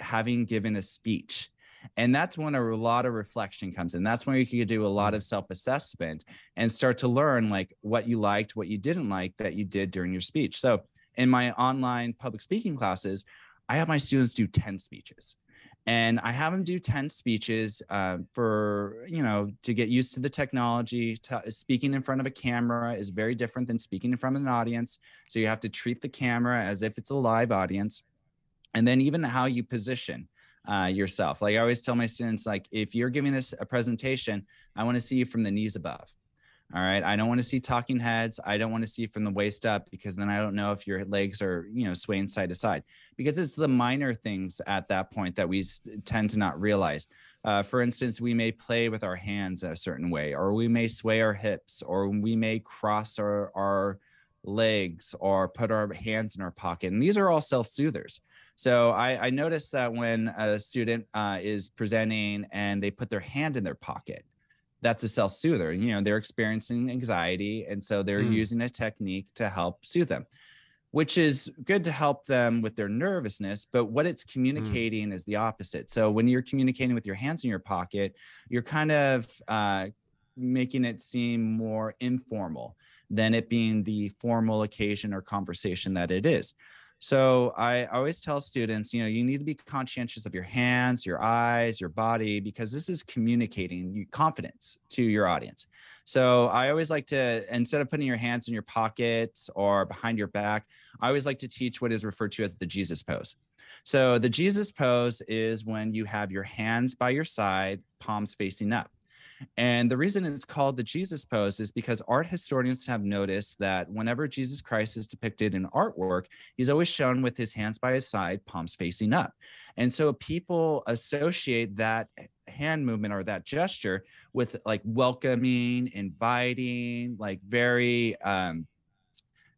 having given a speech. And that's when a lot of reflection comes in. That's when you can do a lot of self assessment and start to learn like what you liked, what you didn't like that you did during your speech. So in my online public speaking classes, I have my students do 10 speeches and I have them do 10 speeches uh, for, you know, to get used to the technology. To, speaking in front of a camera is very different than speaking in front of an audience. So you have to treat the camera as if it's a live audience. And then even how you position uh, yourself. Like I always tell my students, like, if you're giving this a presentation, I want to see you from the knees above. All right. I don't want to see talking heads. I don't want to see from the waist up because then I don't know if your legs are, you know, swaying side to side because it's the minor things at that point that we tend to not realize. Uh, for instance, we may play with our hands a certain way, or we may sway our hips, or we may cross our, our legs or put our hands in our pocket. And these are all self soothers. So I, I noticed that when a student uh, is presenting and they put their hand in their pocket, that's a self soother. You know, they're experiencing anxiety. And so they're mm. using a technique to help soothe them, which is good to help them with their nervousness. But what it's mm. communicating mm. is the opposite. So when you're communicating with your hands in your pocket, you're kind of uh, making it seem more informal than it being the formal occasion or conversation that it is. So I always tell students, you know, you need to be conscientious of your hands, your eyes, your body, because this is communicating confidence to your audience. So I always like to, instead of putting your hands in your pockets or behind your back, I always like to teach what is referred to as the Jesus pose. So the Jesus pose is when you have your hands by your side, palms facing up. And the reason it's called the Jesus pose is because art historians have noticed that whenever Jesus Christ is depicted in artwork, he's always shown with his hands by his side, palms facing up. And so people associate that hand movement or that gesture with like welcoming, inviting, like very um,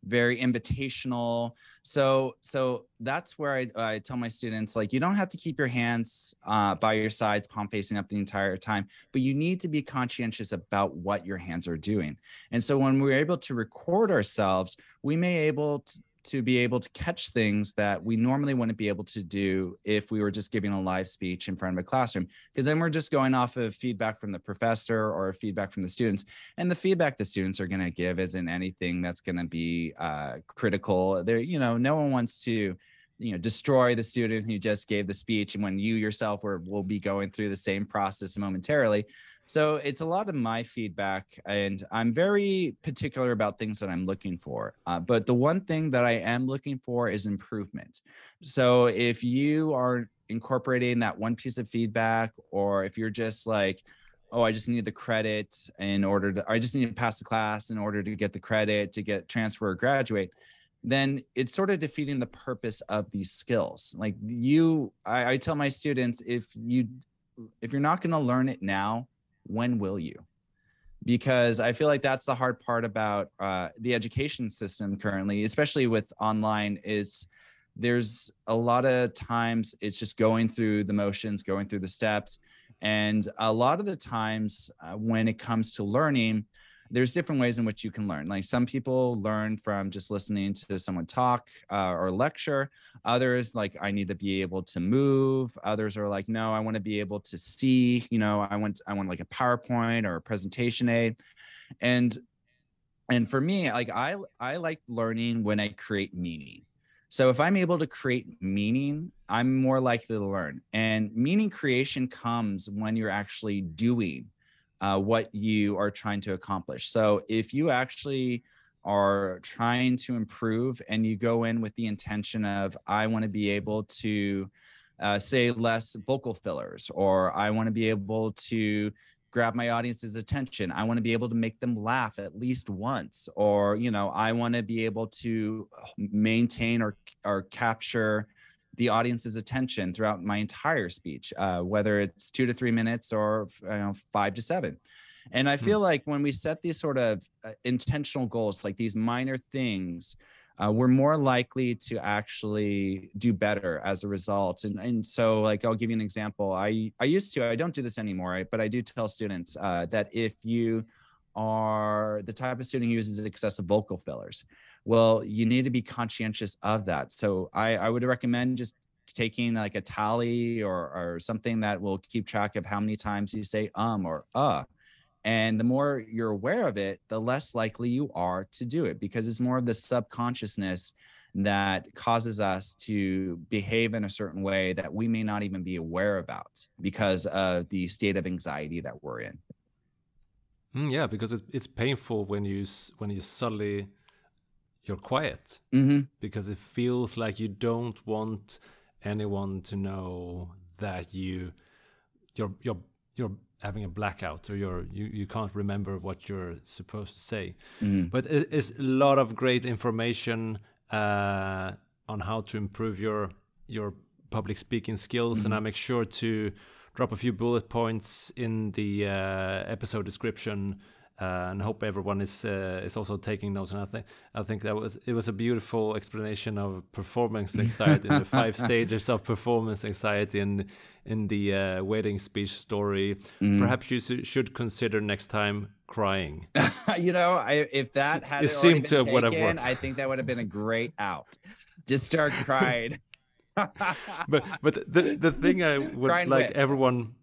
very invitational. So so that's where I, I tell my students like you don't have to keep your hands uh, by your sides palm facing up the entire time but you need to be conscientious about what your hands are doing. And so when we're able to record ourselves we may able to, to be able to catch things that we normally wouldn't be able to do if we were just giving a live speech in front of a classroom because then we're just going off of feedback from the professor or feedback from the students and the feedback the students are going to give isn't anything that's going to be uh, critical. There you know no one wants to you know destroy the student who just gave the speech and when you yourself were will be going through the same process momentarily so it's a lot of my feedback, and I'm very particular about things that I'm looking for. Uh, but the one thing that I am looking for is improvement. So if you are incorporating that one piece of feedback, or if you're just like, oh, I just need the credit in order to, I just need to pass the class in order to get the credit to get transfer or graduate, then it's sort of defeating the purpose of these skills. Like you, I, I tell my students, if you, if you're not going to learn it now, when will you? Because I feel like that's the hard part about uh, the education system currently, especially with online, is there's a lot of times it's just going through the motions, going through the steps. And a lot of the times uh, when it comes to learning, there's different ways in which you can learn. Like some people learn from just listening to someone talk uh, or lecture. Others like I need to be able to move. Others are like, no, I want to be able to see. You know, I want I want like a PowerPoint or a presentation aid, and and for me, like I I like learning when I create meaning. So if I'm able to create meaning, I'm more likely to learn. And meaning creation comes when you're actually doing uh, what you are trying to accomplish. So if you actually are trying to improve and you go in with the intention of, I want to be able to uh, say less vocal fillers, or I want to be able to grab my audience's attention. I want to be able to make them laugh at least once, or, you know, I want to be able to maintain or, or capture the audience's attention throughout my entire speech, uh, whether it's two to three minutes or you know, five to seven. And I hmm. feel like when we set these sort of uh, intentional goals, like these minor things, uh, we're more likely to actually do better as a result. And, and so, like, I'll give you an example. I, I used to, I don't do this anymore, but I do tell students uh, that if you are the type of student who uses excessive vocal fillers, well, you need to be conscientious of that. So I, I would recommend just taking like a tally or, or something that will keep track of how many times you say um or uh and the more you're aware of it, the less likely you are to do it because it's more of the subconsciousness that causes us to behave in a certain way that we may not even be aware about because of the state of anxiety that we're in.
Mm, yeah, because it's, it's painful when you when you suddenly you're quiet
mm-hmm.
because it feels like you don't want anyone to know that you you're you're you're having a blackout or you're you, you can't remember what you're supposed to say
mm.
but it, it's a lot of great information uh, on how to improve your your public speaking skills mm-hmm. and i make sure to drop a few bullet points in the uh, episode description uh, and hope everyone is uh, is also taking notes. And I think I think that was it was a beautiful explanation of performance anxiety and the five stages of performance anxiety in in the uh, wedding speech story. Mm. Perhaps you should consider next time crying.
you know, I, if that had it seemed to taken, would have worked. I think that would have been a great out. Just start crying.
but but the the thing I would Crying like wit. everyone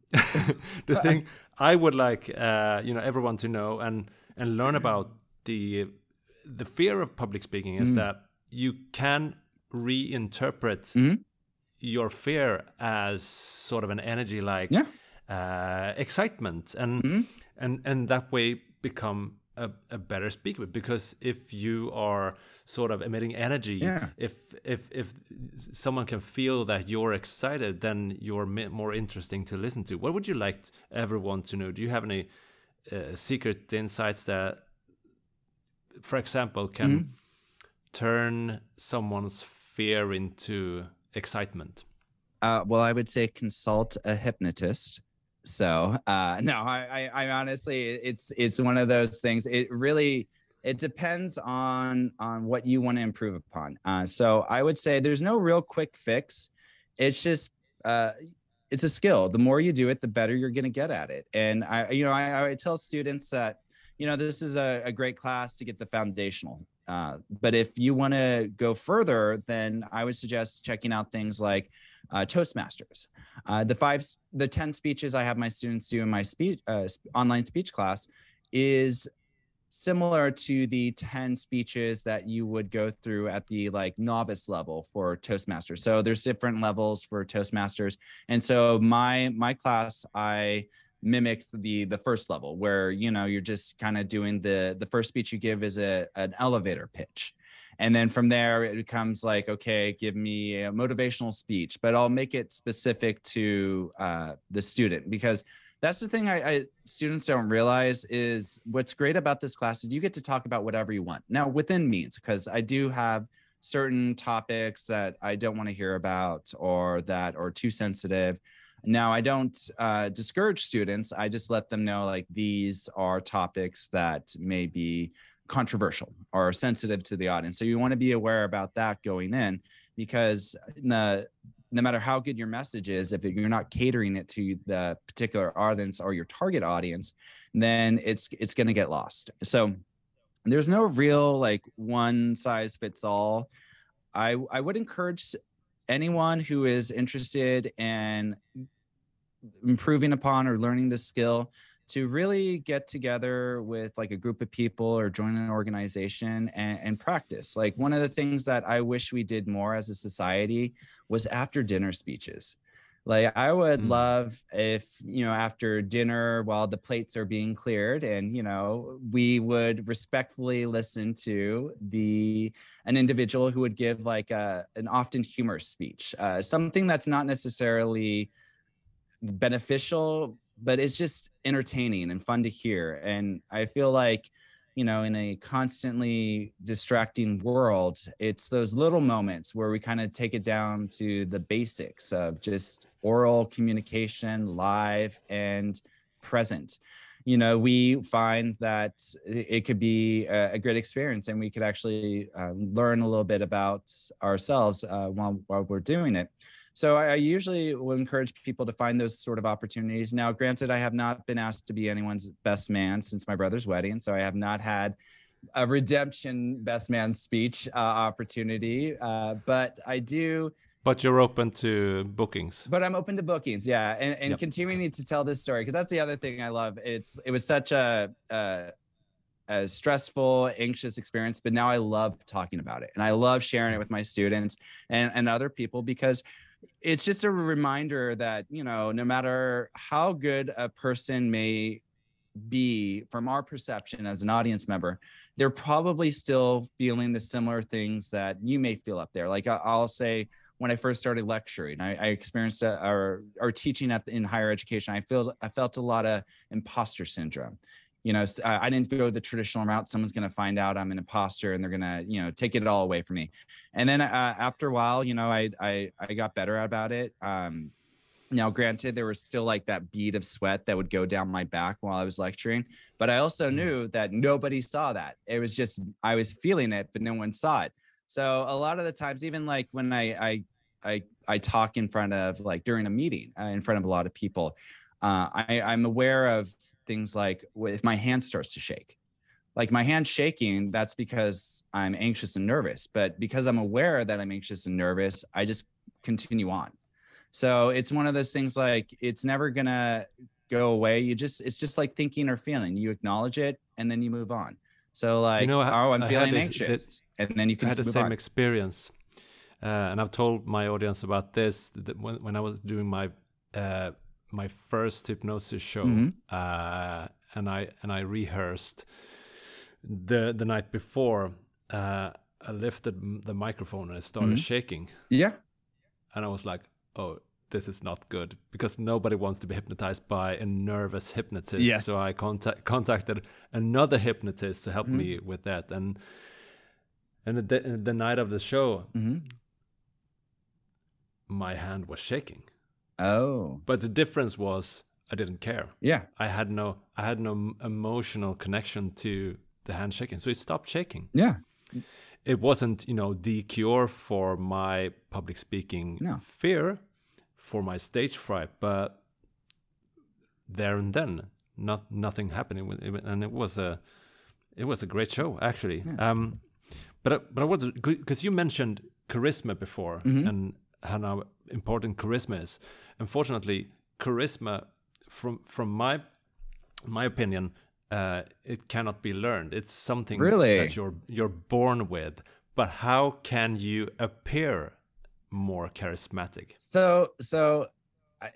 the thing I would like uh, you know everyone to know and and learn about the the fear of public speaking is mm. that you can reinterpret
mm.
your fear as sort of an energy like
yeah.
uh, excitement and mm. and and that way become a, a better speaker because if you are sort of emitting energy
yeah.
if if if someone can feel that you're excited then you're more interesting to listen to what would you like everyone to know do you have any uh, secret insights that for example can mm -hmm. turn someone's fear into excitement
uh, well i would say consult a hypnotist so uh, no, I, I, I honestly, it's it's one of those things. It really it depends on on what you want to improve upon. Uh, so I would say there's no real quick fix. It's just uh, it's a skill. The more you do it, the better you're going to get at it. And I, you know, I, I tell students that you know this is a, a great class to get the foundational. Uh, but if you want to go further, then I would suggest checking out things like uh, Toastmasters. Uh, the five, the 10 speeches I have my students do in my speech, uh, online speech class is similar to the 10 speeches that you would go through at the like novice level for Toastmasters. So there's different levels for Toastmasters. And so my, my class, I, mimicked the the first level where you know you're just kind of doing the the first speech you give is a an elevator pitch and then from there it becomes like okay give me a motivational speech but i'll make it specific to uh, the student because that's the thing I, I, students don't realize is what's great about this class is you get to talk about whatever you want. Now within means because i do have certain topics that i don't want to hear about or that are too sensitive. Now i don't uh, discourage students i just let them know like these are topics that may be controversial or sensitive to the audience. So you want to be aware about that going in because the, no matter how good your message is, if you're not catering it to the particular audience or your target audience, then it's it's going to get lost. So there's no real like one size fits all. I I would encourage anyone who is interested in improving upon or learning this skill to really get together with like a group of people or join an organization and, and, practice. Like one of the things that I wish we did more as a society was after dinner speeches. Like I would mm. love if, you know, after dinner while the plates are being cleared and, you know, we would respectfully listen to the an individual who would give like a an often humorous speech, uh, something that's not necessarily beneficial but it's just entertaining and fun to hear. And I feel like, you know, in a constantly distracting world, it's those little moments where we kind of take it down to the basics of just oral communication, live and present. you know, we find that it could be a, great experience and we could actually uh, learn a little bit about ourselves uh, while, while we're doing it. So I, I usually will encourage people to find those sort of opportunities. Now, granted, I have not been asked to be anyone's best man since my brother's wedding, so I have not had a redemption best man speech uh, opportunity, uh, but I do.
But you're open to bookings.
But I'm open to bookings, yeah, and, and yep. continuing to tell this story because that's the other thing I love. It's it was such a, a a stressful, anxious experience, but now I love talking about it and I love sharing it with my students and, and other people because it's just a reminder that you know no matter how good a person may be from our perception as an audience member they're probably still feeling the similar things that you may feel up there. Like i'll say when i first started lecturing i, I experienced or, or teaching at in higher education i feel i felt a lot of imposter syndrome you know i didn't go the traditional route someone's going to find out i'm an imposter and they're going to you know take it all away from me. And then uh, after a while you know i i, I got better about it um, now granted there was still like that bead of sweat that would go down my back while i was lecturing but i also mm-hmm. knew that nobody saw that. It was just i was feeling it but no one saw it. So a lot of the times even like when i i i, I talk in front of like during a meeting uh, in front of a lot of people uh, I, i'm aware of things like if my hand starts to shake. Like my hand shaking that's because i'm anxious and nervous but because i'm aware that i'm anxious and nervous i just continue on. So it's one of those things like it's never gonna go away. You just it's just like thinking or feeling. You acknowledge it and then you move on. So like you know, oh i'm I feeling anxious this, and then you can
I had the same on. experience uh, and i've told my audience about this that when, when i was doing my uh, my first hypnosis show, mm-hmm. uh, and I and I rehearsed the the night before. Uh, I lifted the microphone and it started mm-hmm. shaking.
Yeah,
and I was like, "Oh, this is not good," because nobody wants to be hypnotized by a nervous hypnotist. Yes. So I contact, contacted another hypnotist to help mm-hmm. me with that, and and the, the night of the show, mm-hmm. my hand was shaking.
Oh.
But the difference was I didn't care.
Yeah.
I had no I had no emotional connection to the hand shaking. So it stopped shaking.
Yeah.
It wasn't, you know, the cure for my public speaking no. fear, for my stage fright, but there and then not nothing happening and it was a it was a great show actually. Yeah. Um but but I was because you mentioned charisma before mm-hmm. and how important charisma is unfortunately, charisma, from from my my opinion, uh, it cannot be learned. It's something
really?
that you're you're born with. But how can you appear more charismatic?
So so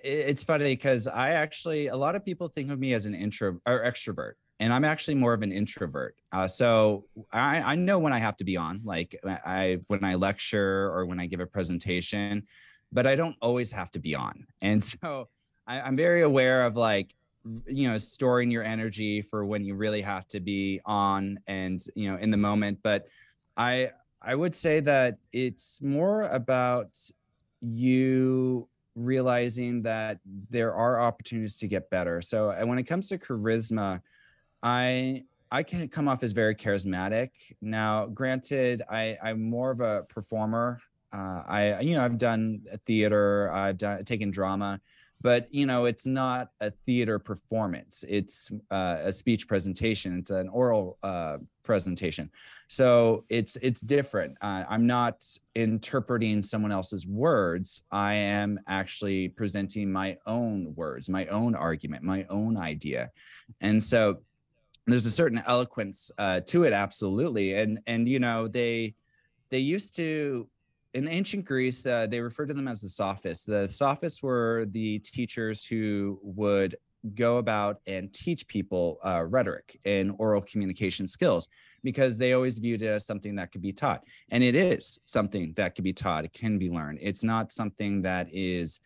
it's funny because I actually a lot of people think of me as an intro or extrovert, and I'm actually more of an introvert. Uh, so I, I know when I have to be on, like I when I lecture or when I give a presentation but I don't always have to be on. And mm-hmm. so I, I'm very aware of like, you know, storing your energy for when you really have to be on and, you know, in the moment. But I, I would say that it's more about you realizing that there are opportunities to get better. So uh, when it comes to charisma, I I can come off as very charismatic. Now, granted, I, I'm more of a performer uh, I you know I've done theater, I've done taken drama, but you know it's not a theater performance. It's uh, a speech presentation. It's an oral uh, presentation, so it's it's different. Uh, I'm not interpreting someone else's words. I am actually presenting my own words, my own argument, my own idea, and so there's a certain eloquence uh, to it, absolutely. And and you know they they used to in ancient Greece, uh, they referred to them as the sophists. The sophists were the teachers who would go about and teach people uh, rhetoric and oral communication skills because they always viewed it as something that could be taught. And it is something that could be taught, it can be learned. It's not something that is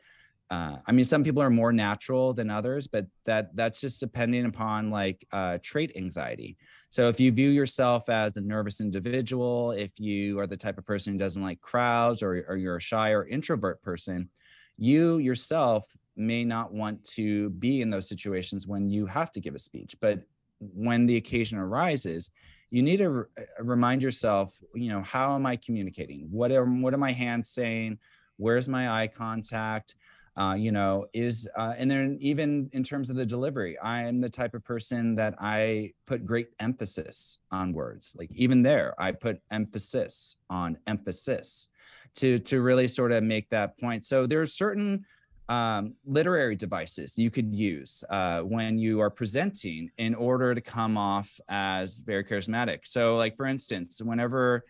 uh, I mean, some people are more natural than others, but that that's just depending upon like uh, trait anxiety. So if you view yourself as a nervous individual, if you are the type of person who doesn't like crowds, or, or you're a shy or introvert person, you yourself may not want to be in those situations when you have to give a speech, but when the occasion arises, you need to re- uh, remind yourself, you know, how am I communicating? What are what are my hands saying? Where's my eye contact? Uh, you know, is uh, and then even in terms of the delivery, I am the type of person that I put great emphasis on words. Like even there, I put emphasis on emphasis to to really sort of make that point. So there are certain um, literary devices you could use uh, when you are presenting in order to come off as very charismatic. So, like for instance, whenever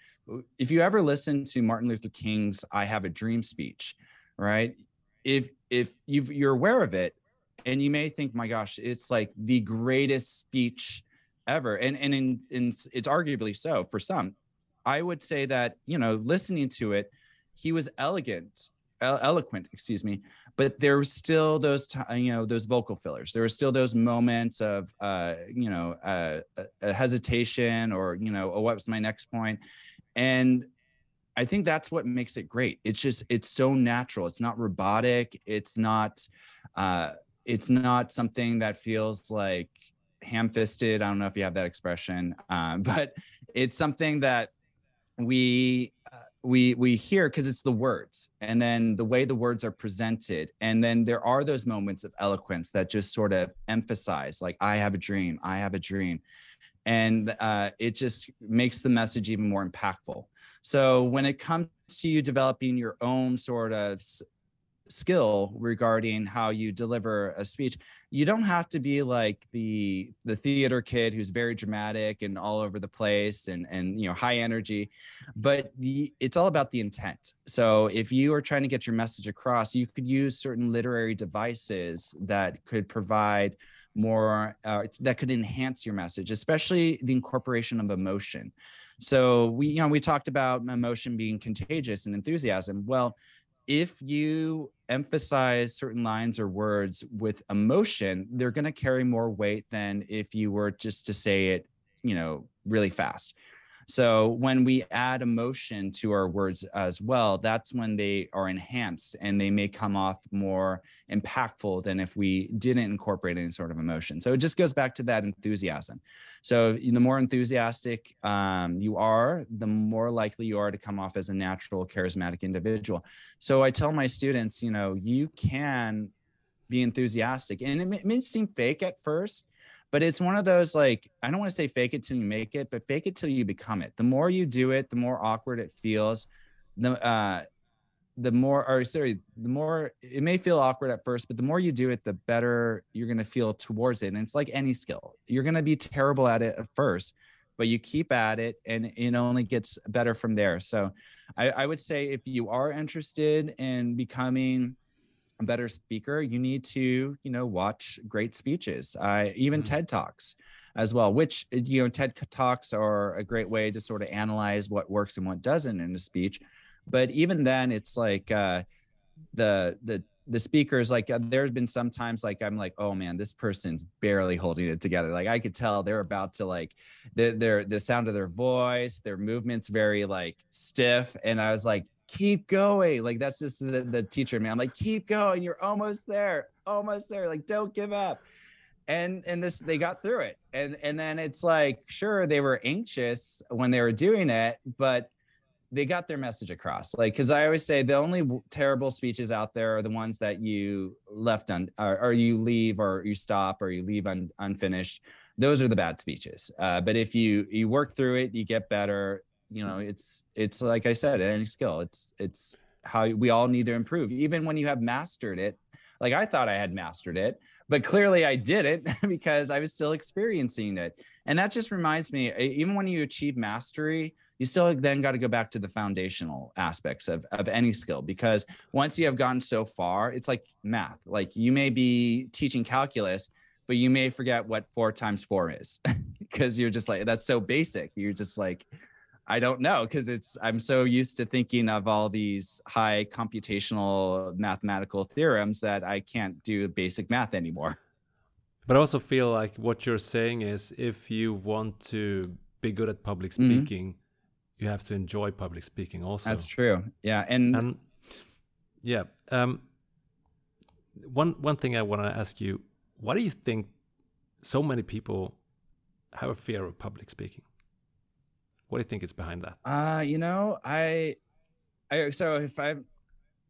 if you ever listen to Martin Luther King's "I Have a Dream" speech, right? If if you are aware of it, and you may think, "My gosh, it's like the greatest speech ever," and and in, in it's arguably so for some. I would say that you know, listening to it, he was elegant eloquent excuse me but there were still those you know those vocal fillers there were still those moments of uh you know uh, a hesitation or you know oh what's my next point and i think that's what makes it great. It's just it's so natural. It's not robotic. It's not uh it's not something that feels like ham-fisted. I don't know if you have that expression um, but it's something that we we we hear because it's the words and then the way the words are presented. And then there are those moments of eloquence that just sort of emphasize like i have a dream. I have a dream. And uh, it just makes the message even more impactful so when it comes to you developing your own sort of skill regarding how you deliver a speech you don't have to be like the the theater kid who's very dramatic and all over the place and and you know high energy but the it's all about the intent. So if you are trying to get your message across you could use certain literary devices that could provide more uh, that could enhance your message especially the incorporation of emotion so we you know we talked about emotion being contagious and enthusiasm well if you emphasize certain lines or words with emotion, they're going to carry more weight than if you were just to say it, you know, really fast. So when we add emotion to our words as well, that's when they are enhanced and they may come off more impactful than if we didn't incorporate any sort of emotion. So it just goes back to that enthusiasm. So the more enthusiastic um, you are, the more likely you are to come off as a natural, charismatic individual. So I tell my students, you know, you can be enthusiastic and it may, it may seem fake at first but it's one of those like i don't want to say fake it till you make it but fake it till you become it. The more you do it the more awkward it feels the uh the more or sorry the more it may feel awkward at first but the more you do it the better you're going to feel towards it and it's like any skill. You're going to be terrible at it at first but you keep at it and it only gets better from there. So I, I would say if you are interested in becoming better speaker, you need to, you know, watch great speeches, uh, even mm-hmm. TED Talks as well, which, uh, you know, TED Talks are a great way to sort of analyze what works and what doesn't in a speech. But even then, it's like uh, the, the, the speakers like uh, there's been sometimes like i'm like oh man this person's barely holding it together like i could tell they're about to like the their the sound of their voice their movements very like stiff and i was like keep going. Like that's just the, the teacher man. I'm like, keep going. You're almost there. Almost there. Like, don't give up. And and this they got through it. And and then it's like, sure, they were anxious when they were doing it, but they got their message across. Like, because I always say the only terrible speeches out there are the ones that you left on, or, or you leave, or you stop, or you leave un, unfinished. Those are the bad speeches. Uh, but if you you work through it, you get better you know it's it's like i said any skill. It's it's how we all need to improve. Even when you have mastered it like i thought i had mastered it but clearly i didn't because i was still experiencing it. And that just reminds me even when you achieve mastery you still then got to go back to the foundational aspects of, of any skill because once you have gotten so far it's like math. Like you may be teaching calculus but you may forget what four times four is because you're just like that's so basic. You're just like I don't know because it's I'm so used to thinking of all these high computational mathematical theorems that I can't do basic math anymore.
But I also feel like what you're saying is if you want to be good at public mm-hmm. speaking, mm-hmm. you have to enjoy public speaking also.
That's true. Yeah, and,
and yeah, um, one one thing I want to ask you: Why do you think so many people have a fear of public speaking? What do you think is behind that?
Uh, you know, I, I so if I'm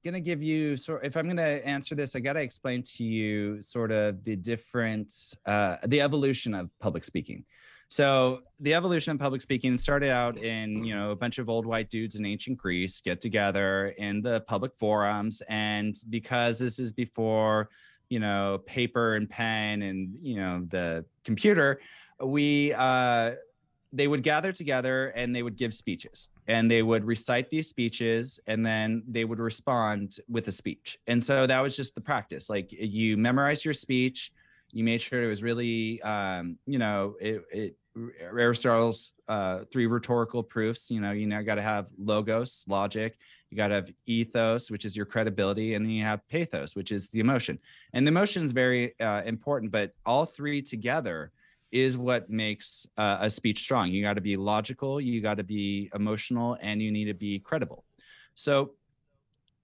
gonna give you sort, if I'm gonna answer this, I gotta explain to you sort of the different, uh, the evolution of public speaking. So the evolution of public speaking started out in, you know, a bunch of old white dudes in ancient Greece get together in the public forums. And because this is before, you know, paper and pen and, you know, the computer, we, uh, they would gather together and they would give speeches and they would recite these speeches and then they would respond with a speech. And so that was just the practice. Like you memorize your speech, you made sure it was really, um, you know, it, it Aristotle's uh, three rhetorical proofs. You know, you now got to have logos, logic. You got to have ethos, which is your credibility, and then you have pathos, which is the emotion. And the emotion is very uh, important, but all three together is what makes uh, a speech strong. You got to be logical, you got to be emotional, and you need to be credible. So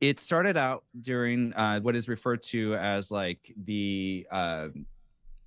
it started out during uh, what is referred to as like the uh,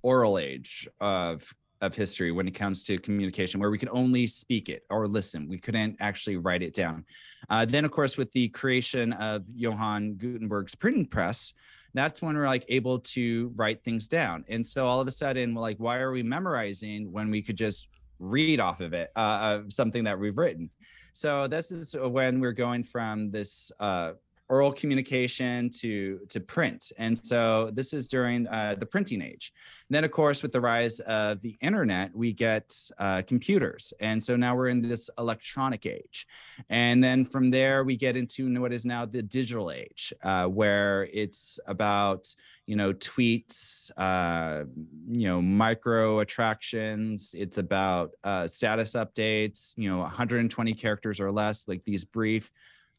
oral age of of history when it comes to communication where we could only speak it or listen we couldn't actually write it down uh, then of course with the creation of johann gutenberg's printing press that's when we're like able to write things down. And so all of a sudden we're like why are we memorizing when we could just read off of it uh, of something that we've written? So this is when we're going from this uh, oral communication to to print. And so this is during uh, the printing age. And then of course with the rise of the internet we get uh, computers. And so now we're in this electronic age. And then from there we get into what is now the digital age uh, where it's about you know tweets uh, you know micro attractions. It's about uh, status updates you know 120 characters or less like these brief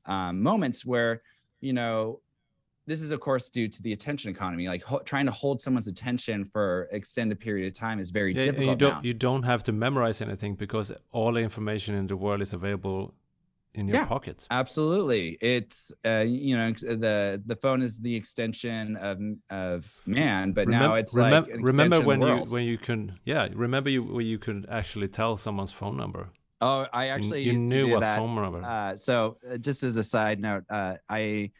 um, moments where you know, this is of course due to the attention economy. Like ho- trying to hold someone's attention for extended period of time is very yeah, difficult.
you don't
now.
you don't have to memorize anything because all the information in the world is available in your
yeah,
pocket.
Absolutely, it's uh, you know the the phone is the extension of of man, but now it's like
remember when
you
when you can yeah remember you when you could actually tell someone's phone number.
Oh, I actually
you,
you
knew what
that.
phone number.
Uh, so uh, just as a side note, uh, I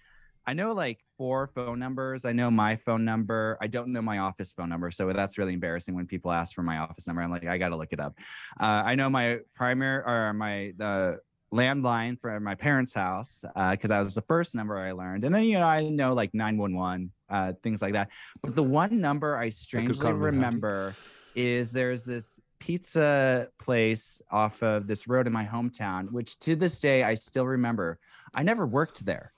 I know like four phone numbers. I know my phone number. I don't know my office phone number, so that's really embarrassing when people ask for my office number. I'm like, I got to look it up. Uh, I know my primary or my the landline for my parents' house because uh, that was the first number I learned, and then you know I know like 911, uh, things like that. But the one number I strangely remember is there's this pizza place off of this road in my hometown, which to this day I still remember. I never worked there.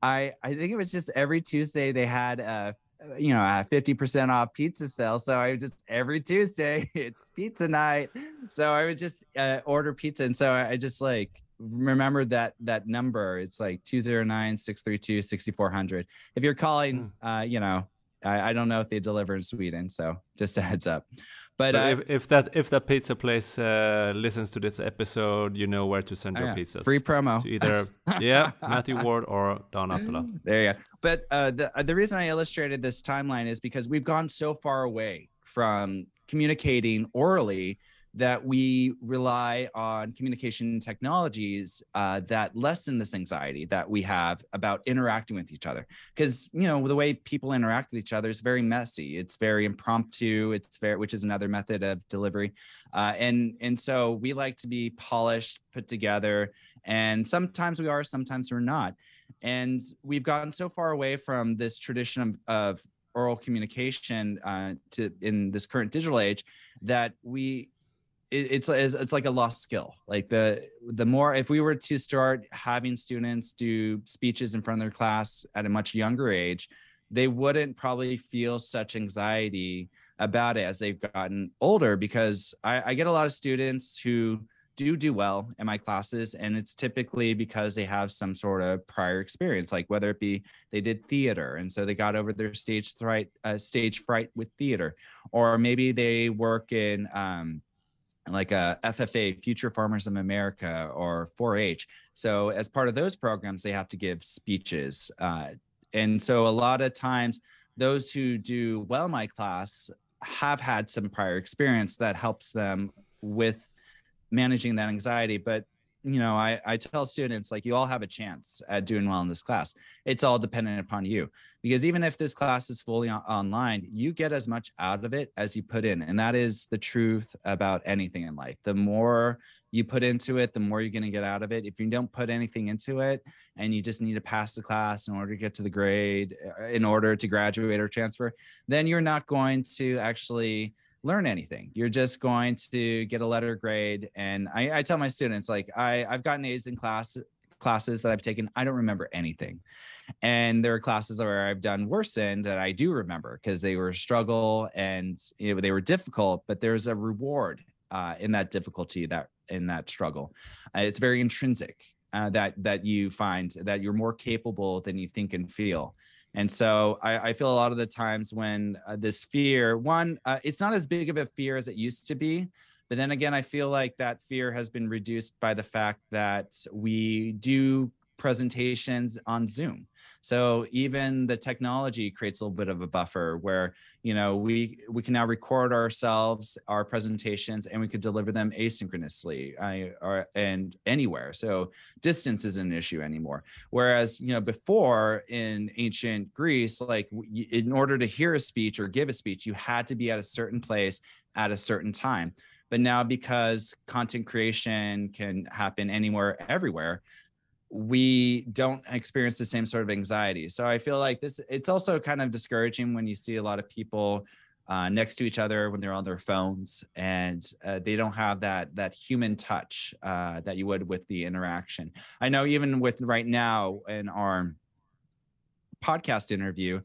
I I think it was just every Tuesday they had a you know a 50% off pizza sale so i just every tuesday it's pizza night so i would just uh, order pizza and so i just like remembered that that number it's like 209 632 6400 if you're calling hmm. uh you know I, I don't know if they deliver in sweden so just a heads up
but, but uh, if, if that if that pizza place uh, listens to this episode, you know where to send your oh, yeah. pizzas.
Free promo.
To either yeah, Matthew Ward or Dan Ahtola.
There you go. But uh, the uh, the reason I illustrated this timeline is because we've gone so far away from communicating orally that we rely on communication technologies uh, that lessen this anxiety that we have about interacting with each other. Because you know the way people interact with each other is very messy. It's very impromptu. It's very which is another method of delivery. Uh, and and so we like to be polished put together and sometimes we are sometimes we're not. And we've gotten so far away from this tradition of, of oral communication uh, to in this current digital age that we it's it's like a lost skill. Like the the more if we were to start having students do speeches in front of their class at a much younger age, they wouldn't probably feel such anxiety about it as they've gotten older because I, I get a lot of students who do do well in my classes and it's typically because they have some sort of prior experience like whether it be they did theater and so they got over their stage fright uh, stage fright with theater or maybe they work in um, like a FFA, Future Farmers of America, or 4-H. So as part of those programs, they have to give speeches, uh, and so a lot of times those who do well my class have had some prior experience that helps them with managing that anxiety. But you know, I, I tell students like you all have a chance at doing well in this class. It's all dependent upon you because even if this class is fully on- online, you get as much out of it as you put in. And that is the truth about anything in life. The more you put into it, the more you're going to get out of it. If you don't put anything into it and you just need to pass the class in order to get to the grade, uh, in order to graduate or transfer, then you're not going to actually learn anything. You're just going to get a letter grade. And I, I tell my students, like I, I've gotten A's in class classes that I've taken, I don't remember anything. And there are classes where I've done worse in that I do remember because they were a struggle and you know, they were difficult, but there's a reward uh, in that difficulty, that in that struggle. Uh, it's very intrinsic uh, that that you find that you're more capable than you think and feel. And so I, I, feel a lot of the times when uh, this fear, one, uh, it's not as big of a fear as it used to be. But then again, I feel like that fear has been reduced by the fact that we do presentations on Zoom. So even the technology creates a little bit of a buffer where you know we we can now record ourselves our presentations and we could deliver them asynchronously I, or, and anywhere. So distance isn't an issue anymore. Whereas you know before in ancient Greece, like in order to hear a speech or give a speech, you had to be at a certain place at a certain time. But now because content creation can happen anywhere, everywhere, we don't experience the same sort of anxiety. So I feel like this, it's also kind of discouraging when you see a lot of people uh, next to each other when they're on their phones and uh, they don't have that that human touch uh, that you would with the interaction. I know even with right now in our podcast interview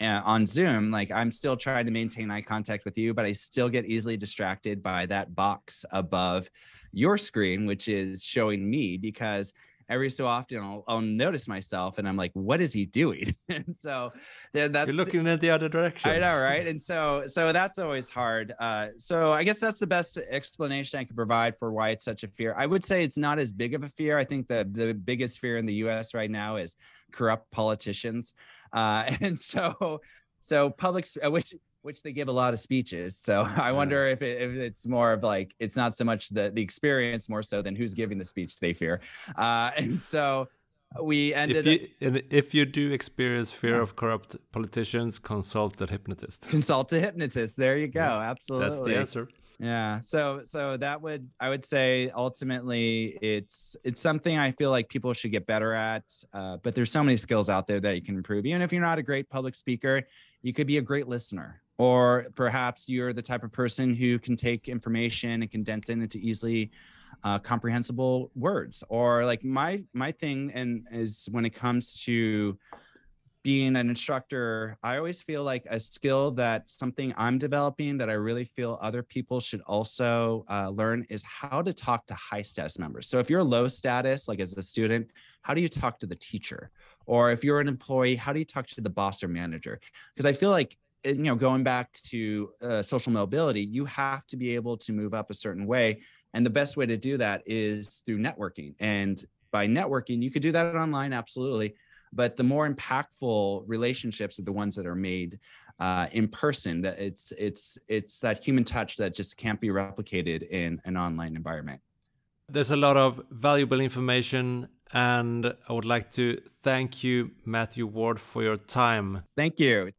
uh, on Zoom, like I'm still trying to maintain eye contact with you, but I still get easily distracted by that box above your screen, which is showing me because every so often I'll, I'll notice myself and I'm like, what is he doing? and so that's
you're looking in the other direction.
I know, right? And so so that's always hard. Uh, so I guess that's the best explanation I could provide for why it's such a fear. I would say it's not as big of a fear. I think the the biggest fear in the U.S. right now is corrupt politicians, uh, and so so public which which they give a lot of speeches. So I wonder if, it, if it's more of like it's not so much the the experience more so than who's giving the speech they fear. Uh, and so we ended.
If you, if you do experience fear yeah. of corrupt politicians, consult a hypnotist.
Consult a hypnotist. There you go. Yeah. Absolutely.
That's the answer.
Yeah. So so that would I would say ultimately it's it's something I feel like people should get better at. Uh, but there's so many skills out there that you can improve. Even if you're not a great public speaker, you could be a great listener or perhaps you're the type of person who can take information and condense it into easily uh, comprehensible words. Or like my my thing and is when it comes to being an instructor i always feel like a skill that something i'm developing that i really feel other people should also uh, learn is how to talk to high status members. So if you're low status like as a student how do you talk to the teacher? Or if you're an employee how do you talk to the boss or manager? Because i feel like you know going back to uh, social mobility you have to be able to move up a certain way and the best way to do that is through networking and by networking you could do that online absolutely but the more impactful relationships are the ones that are made uh, in person that it's it's it's that human touch that just can't be replicated in an online environment.
There's a lot of valuable information and i would like to thank you matthew ward for your time.
Thank you